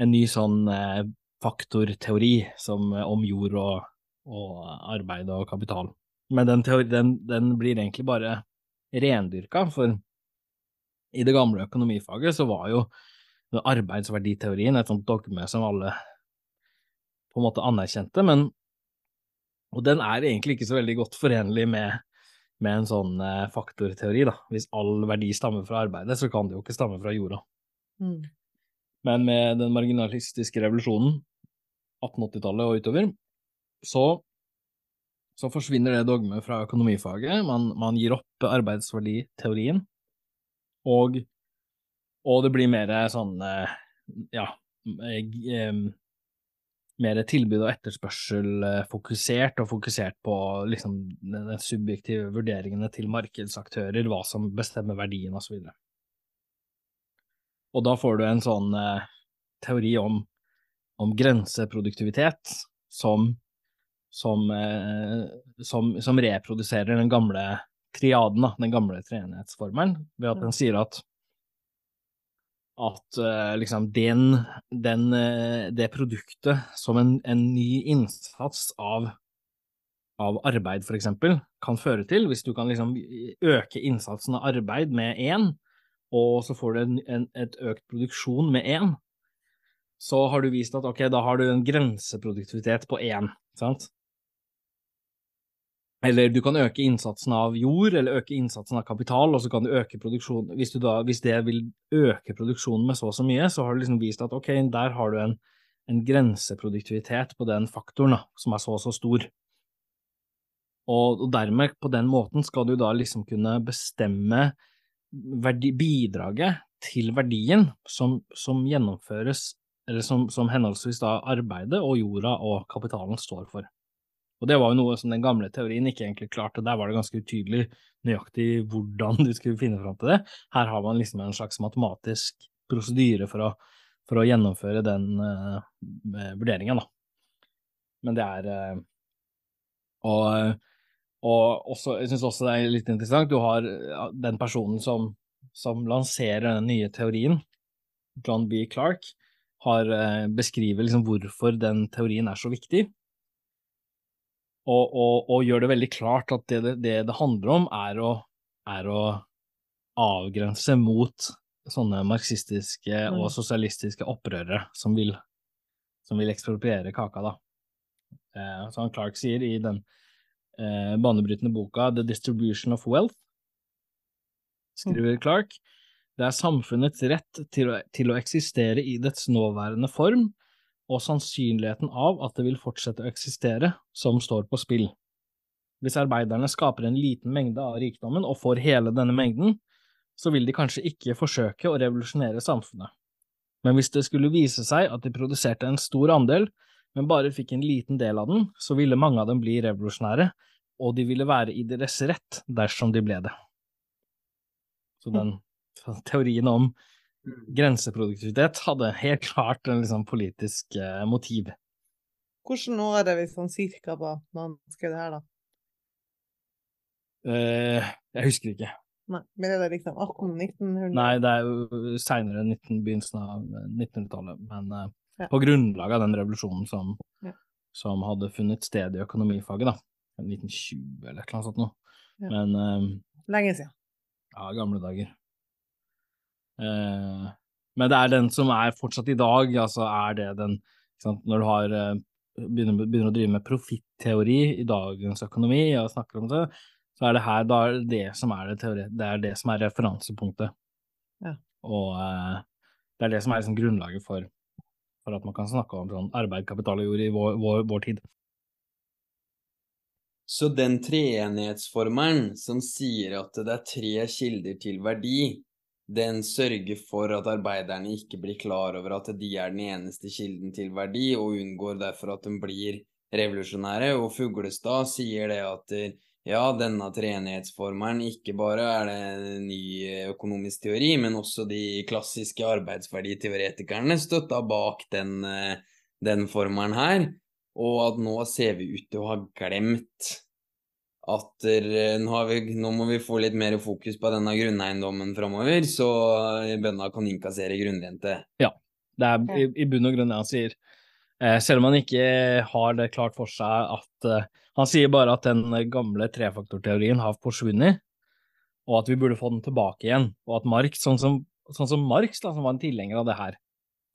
Speaker 2: En ny sånn eh, faktorteori som, eh, om jord og, og, arbeid og kapital. Men den, teori, den, den blir egentlig bare rendyrka, for i det gamle økonomifaget så var jo arbeidsverditeorien, et sånt dogme som alle på en måte anerkjente, men og den er egentlig ikke så veldig godt forenlig med, med en sånn eh, faktorteori, da. Hvis all verdi stammer fra arbeidet, så kan det jo ikke stamme fra jorda. Mm. Men med den marginalistiske revolusjonen, 1880-tallet og utover, så, så forsvinner det dogmet fra økonomifaget. Man, man gir opp arbeidsverditeorien, og og det blir mer sånn, eh, ja Mer tilbud og etterspørsel eh, fokusert, og fokusert på liksom de subjektive vurderingene til markedsaktører, hva som bestemmer verdien, osv. Og, og da får du en sånn eh, teori om, om grenseproduktivitet som, som, eh, som, som, reproduserer den gamle triaden, den gamle treenighetsformelen, ved at den sier at at uh, liksom den, den, uh, det produktet som en, en ny innsats av, av arbeid, for eksempel, kan føre til, hvis du kan liksom øke innsatsen av arbeid med én, og så får du en, en, et økt produksjon med én, så har du vist at ok, da har du en grenseproduktivitet på én, sant? Eller du kan øke innsatsen av jord, eller øke innsatsen av kapital, og så kan du øke produksjonen Hvis, hvis det vil øke produksjonen med så og så mye, så har du liksom vist at ok, der har du en, en grenseproduktivitet på den faktoren da, som er så og så stor. Og, og, dermed, på den måten, skal du da liksom kunne bestemme verdi, bidraget til verdien som, som gjennomføres, eller som, som henholdsvis da arbeidet og jorda og kapitalen står for. Og det var jo noe som den gamle teorien ikke egentlig klarte, der var det ganske utydelig nøyaktig hvordan du skulle finne fram til det. Her har man liksom en slags matematisk prosedyre for å, for å gjennomføre den uh, vurderingen, da. Men det er uh, og, og også, jeg syns også det er litt interessant, du har den personen som, som lanserer den nye teorien, John B. Clark, har eh, beskriver liksom hvorfor den teorien er så viktig, og, og, og gjør det veldig klart at det det, det handler om, er å, er å avgrense mot sånne marxistiske og
Speaker 3: Mm.
Speaker 2: sosialistiske opprørere som vil, som vil ekspropriere kaka, da. Eh, som Clark sier i den eh, banebrytende boka The Distribution of Wealth, skriver Clark, det er samfunnets rett til å, til å eksistere i dets nåværende form, og sannsynligheten av at det vil fortsette å eksistere, som står på spill. Hvis arbeiderne skaper en liten mengde av rikdommen og får hele denne mengden, så vil de kanskje ikke forsøke å revolusjonere samfunnet. Men hvis det skulle vise seg at de produserte en stor andel, men bare fikk en liten del av den, så ville mange av dem bli revolusjonære, og de ville være i deres rett dersom de ble det. Så den teorien om grenseproduktivitet hadde helt klart en liksom politisk eh, motiv.
Speaker 3: Hvordan år er vi sånn cirka på når han skrev det her, da?
Speaker 2: Eh, jeg husker ikke.
Speaker 3: Nei, men er det liksom 1800-1900?
Speaker 2: Nei, det er jo seinere, begynnelsen av 1900-tallet, men eh,
Speaker 3: Ja.
Speaker 2: på grunnlag av den revolusjonen som,
Speaker 3: Ja.
Speaker 2: som hadde funnet sted i økonomifaget, da. 1920 eller et eller annet sånt noe.
Speaker 3: Ja.
Speaker 2: Men eh,
Speaker 3: Lenge siden.
Speaker 2: Ja, gamle dager. Eh, men det er den som er fortsatt i dag, altså er det den ikke sant, Når du har eh, begynner, begynner å drive med profitteori i dagens økonomi og snakker om det, så er det her da er det det som er det, teori, det, er det som er referansepunktet.
Speaker 3: Ja.
Speaker 2: Og eh, det er det som er liksom grunnlaget for, for at man kan snakke om sånn arbeid, kapital og jord i vår, vår, vår tid.
Speaker 1: Så den treenighetsformelen som sier at det er tre kilder til verdi, den sørger for at arbeiderne ikke blir klar over at de er den eneste kilden til verdi, og unngår derfor at de blir revolusjonære. Og Fuglestad sier det at ja, denne treenighetsformelen ikke bare er det ny økonomisk teori, men også de klassiske arbeidsverditeoretikerne støtta bak den, den formelen her. Og at nå ser vi ut til å ha glemt at nå, har vi, nå må vi få litt mer fokus på denne grunneiendommen framover, så bøndene kan innkassere grunnrente.
Speaker 2: Det er i, i bunn og grunn det han sier. Eh, selv om han ikke har det klart for seg at eh, Han sier bare at den gamle trefaktorteorien har forsvunnet, og at vi burde få den tilbake igjen. Og at Marx, sånn som, sånn som Marx, da, som var en tilhenger av det her,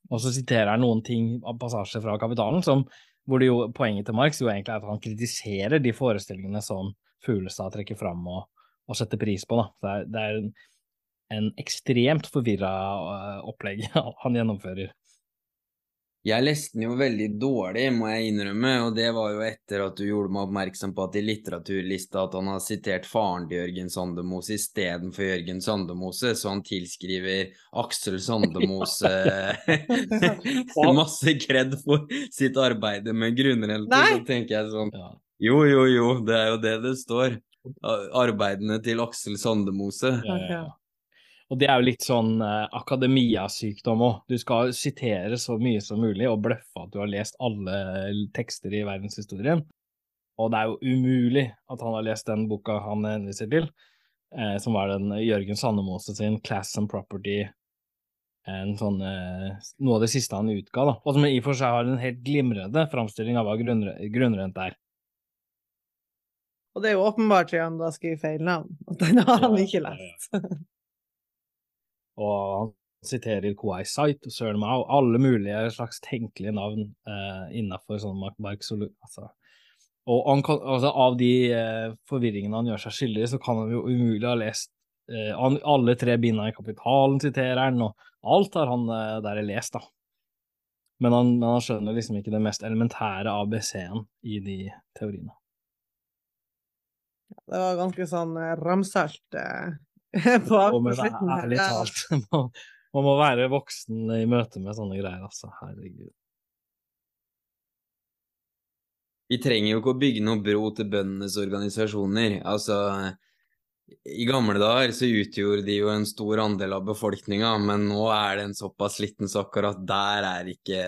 Speaker 2: og så siterer han noen ting av passasjer fra Kapitalen, som, hvor det jo, poenget til Marx jo egentlig er at han kritiserer de forestillingene som Fuglestad trekker fram og, og setter pris på. Da. Det er, det er en, en ekstremt forvirra eh, opplegg han gjennomfører.
Speaker 1: Jeg leste den jo veldig dårlig, må jeg innrømme, og det var jo etter at du gjorde meg oppmerksom på at i litteraturlista at han har sitert faren til Jørgen Sandemose istedenfor Jørgen Sandemose, så han tilskriver Aksel Sandemose masse kred for sitt arbeid med grunnrente. Så tenker jeg sånn
Speaker 2: Ja.
Speaker 1: Jo, jo, jo, det er jo det det står. Arbeidene til Aksel Sandemose.
Speaker 2: Ja, ja. Og det er jo litt sånn eh, akademiasykdom òg. Du skal sitere så mye som mulig og bløffe at du har lest alle tekster i verdenshistorien. Og det er jo umulig at han har lest den boka han henviser til, eh, som var den Jørgen Sandemose sin Class and Property, en sånn, eh, noe av det siste han utga, da. Og som i og for seg har en helt glimrende framstilling av hva grunnre grunnrente er.
Speaker 3: Og det er jo åpenbart at han da skriver feil navn. At den har han
Speaker 2: Ja,
Speaker 3: ikke
Speaker 2: ja,
Speaker 3: lest.
Speaker 2: Og han siterer Kuai Sight og Søren Mao, alle mulige slags tenkelige navn eh, innafor sånn mark marksolo... Altså. Og han kan, altså, av de eh, forvirringene han gjør seg skyldig i, så kan han jo umulig ha lest eh, han, alle tre binda i Kapitalen, siterer han, og alt har han eh, der lest, da. Men han, men han skjønner liksom ikke det mest elementære ABC-en i de teoriene.
Speaker 3: Det var ganske sånn eh, ramsalt eh, på, på slutten.
Speaker 2: ærlig talt, man, man må være voksen i møte med sånne greier, altså. Herregud.
Speaker 1: Vi trenger jo ikke å bygge noe bro til bøndenes organisasjoner. Altså, i gamle dager så utgjorde de jo en stor andel av befolkninga, men nå er det en såpass liten så at der er ikke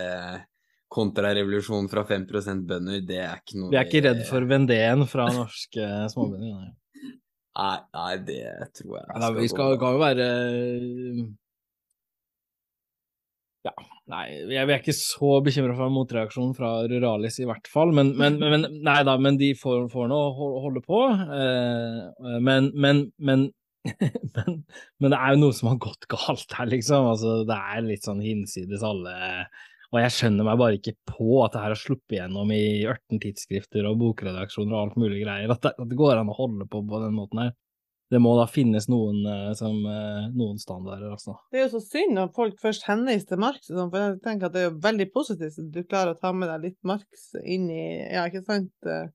Speaker 1: kontrarevolusjon fra 5% bønder, det er ikke noe
Speaker 2: Vi er ikke redd for vendeen fra norske småbønder. nei.
Speaker 1: Nei, nei, det tror jeg
Speaker 2: Nei, vi skal,
Speaker 1: gå
Speaker 2: kan jo være Ja, nei, jeg er ikke så bekymra for motreaksjonen fra Ruralis i hvert fall, men, men, men nei da, men de får, får nå holde på. Eh, men, men, men, men, det er jo noe som har gått galt her, liksom. Altså, det er litt sånn hinsides alle Og jeg skjønner meg bare ikke på at det her har sluppet gjennom i 18 tidsskrifter og bokredaksjoner og alt mulig greier. At det, at det går an å holde på på den måten her det må da finnes noen, uh, som, uh, noen standarder, altså.
Speaker 3: Det er jo så synd når folk først henviser til Marx, sånn, for jeg tenker at det er jo veldig positivt at du klarer å ta med deg litt Marx inn i Ja, ikke sant? Uh,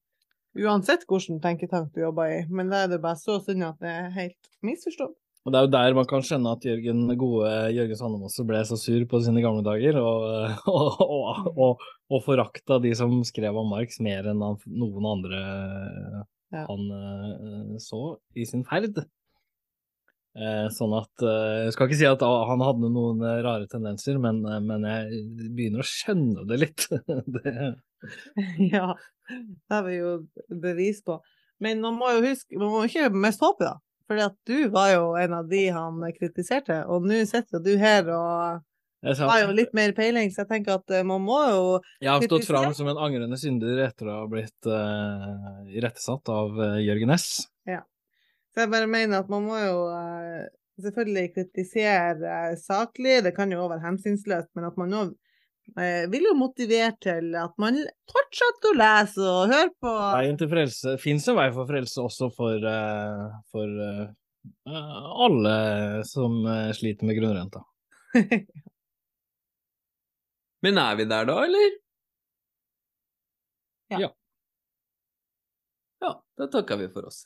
Speaker 3: uansett hvilken tenketank du jobber i, men da er det bare så synd at det er helt misforstått.
Speaker 2: Og Det er jo der man kan skjønne at Jørgen gode Jørgen Sandem ble så sur på sine gamle dager, og, og, og, og, og forakta de som skrev om Marx mer enn noen andre ja. han uh, så i sin ferd. Uh, sånn at uh, Jeg skal ikke si at han hadde noen rare tendenser, men, men, jeg begynner å skjønne det litt. det.
Speaker 3: Ja, det har vi jo bevis på. Men man må jo huske, man må ikke miste håpet, da. For du var jo en av de han kritiserte, og nå sitter du her og har jo litt mer peiling, så jeg tenker at eh, man må jo
Speaker 2: Jeg har stått fram som en angrende synder etter å ha blitt uh, irettesatt av uh, Jørgen S.
Speaker 3: Ja. Så jeg bare mener at man må jo uh, selvfølgelig kritisere saklig, det kan jo også være hensynsløst, men at man nå vil jo motivere til at man fortsetter å lese og høre på
Speaker 2: Veien til frelse Fins en vei for frelse også for, for alle som sliter med grunnrenta.
Speaker 1: Men er vi der da, eller?
Speaker 3: Ja.
Speaker 1: Ja, da takker vi for oss.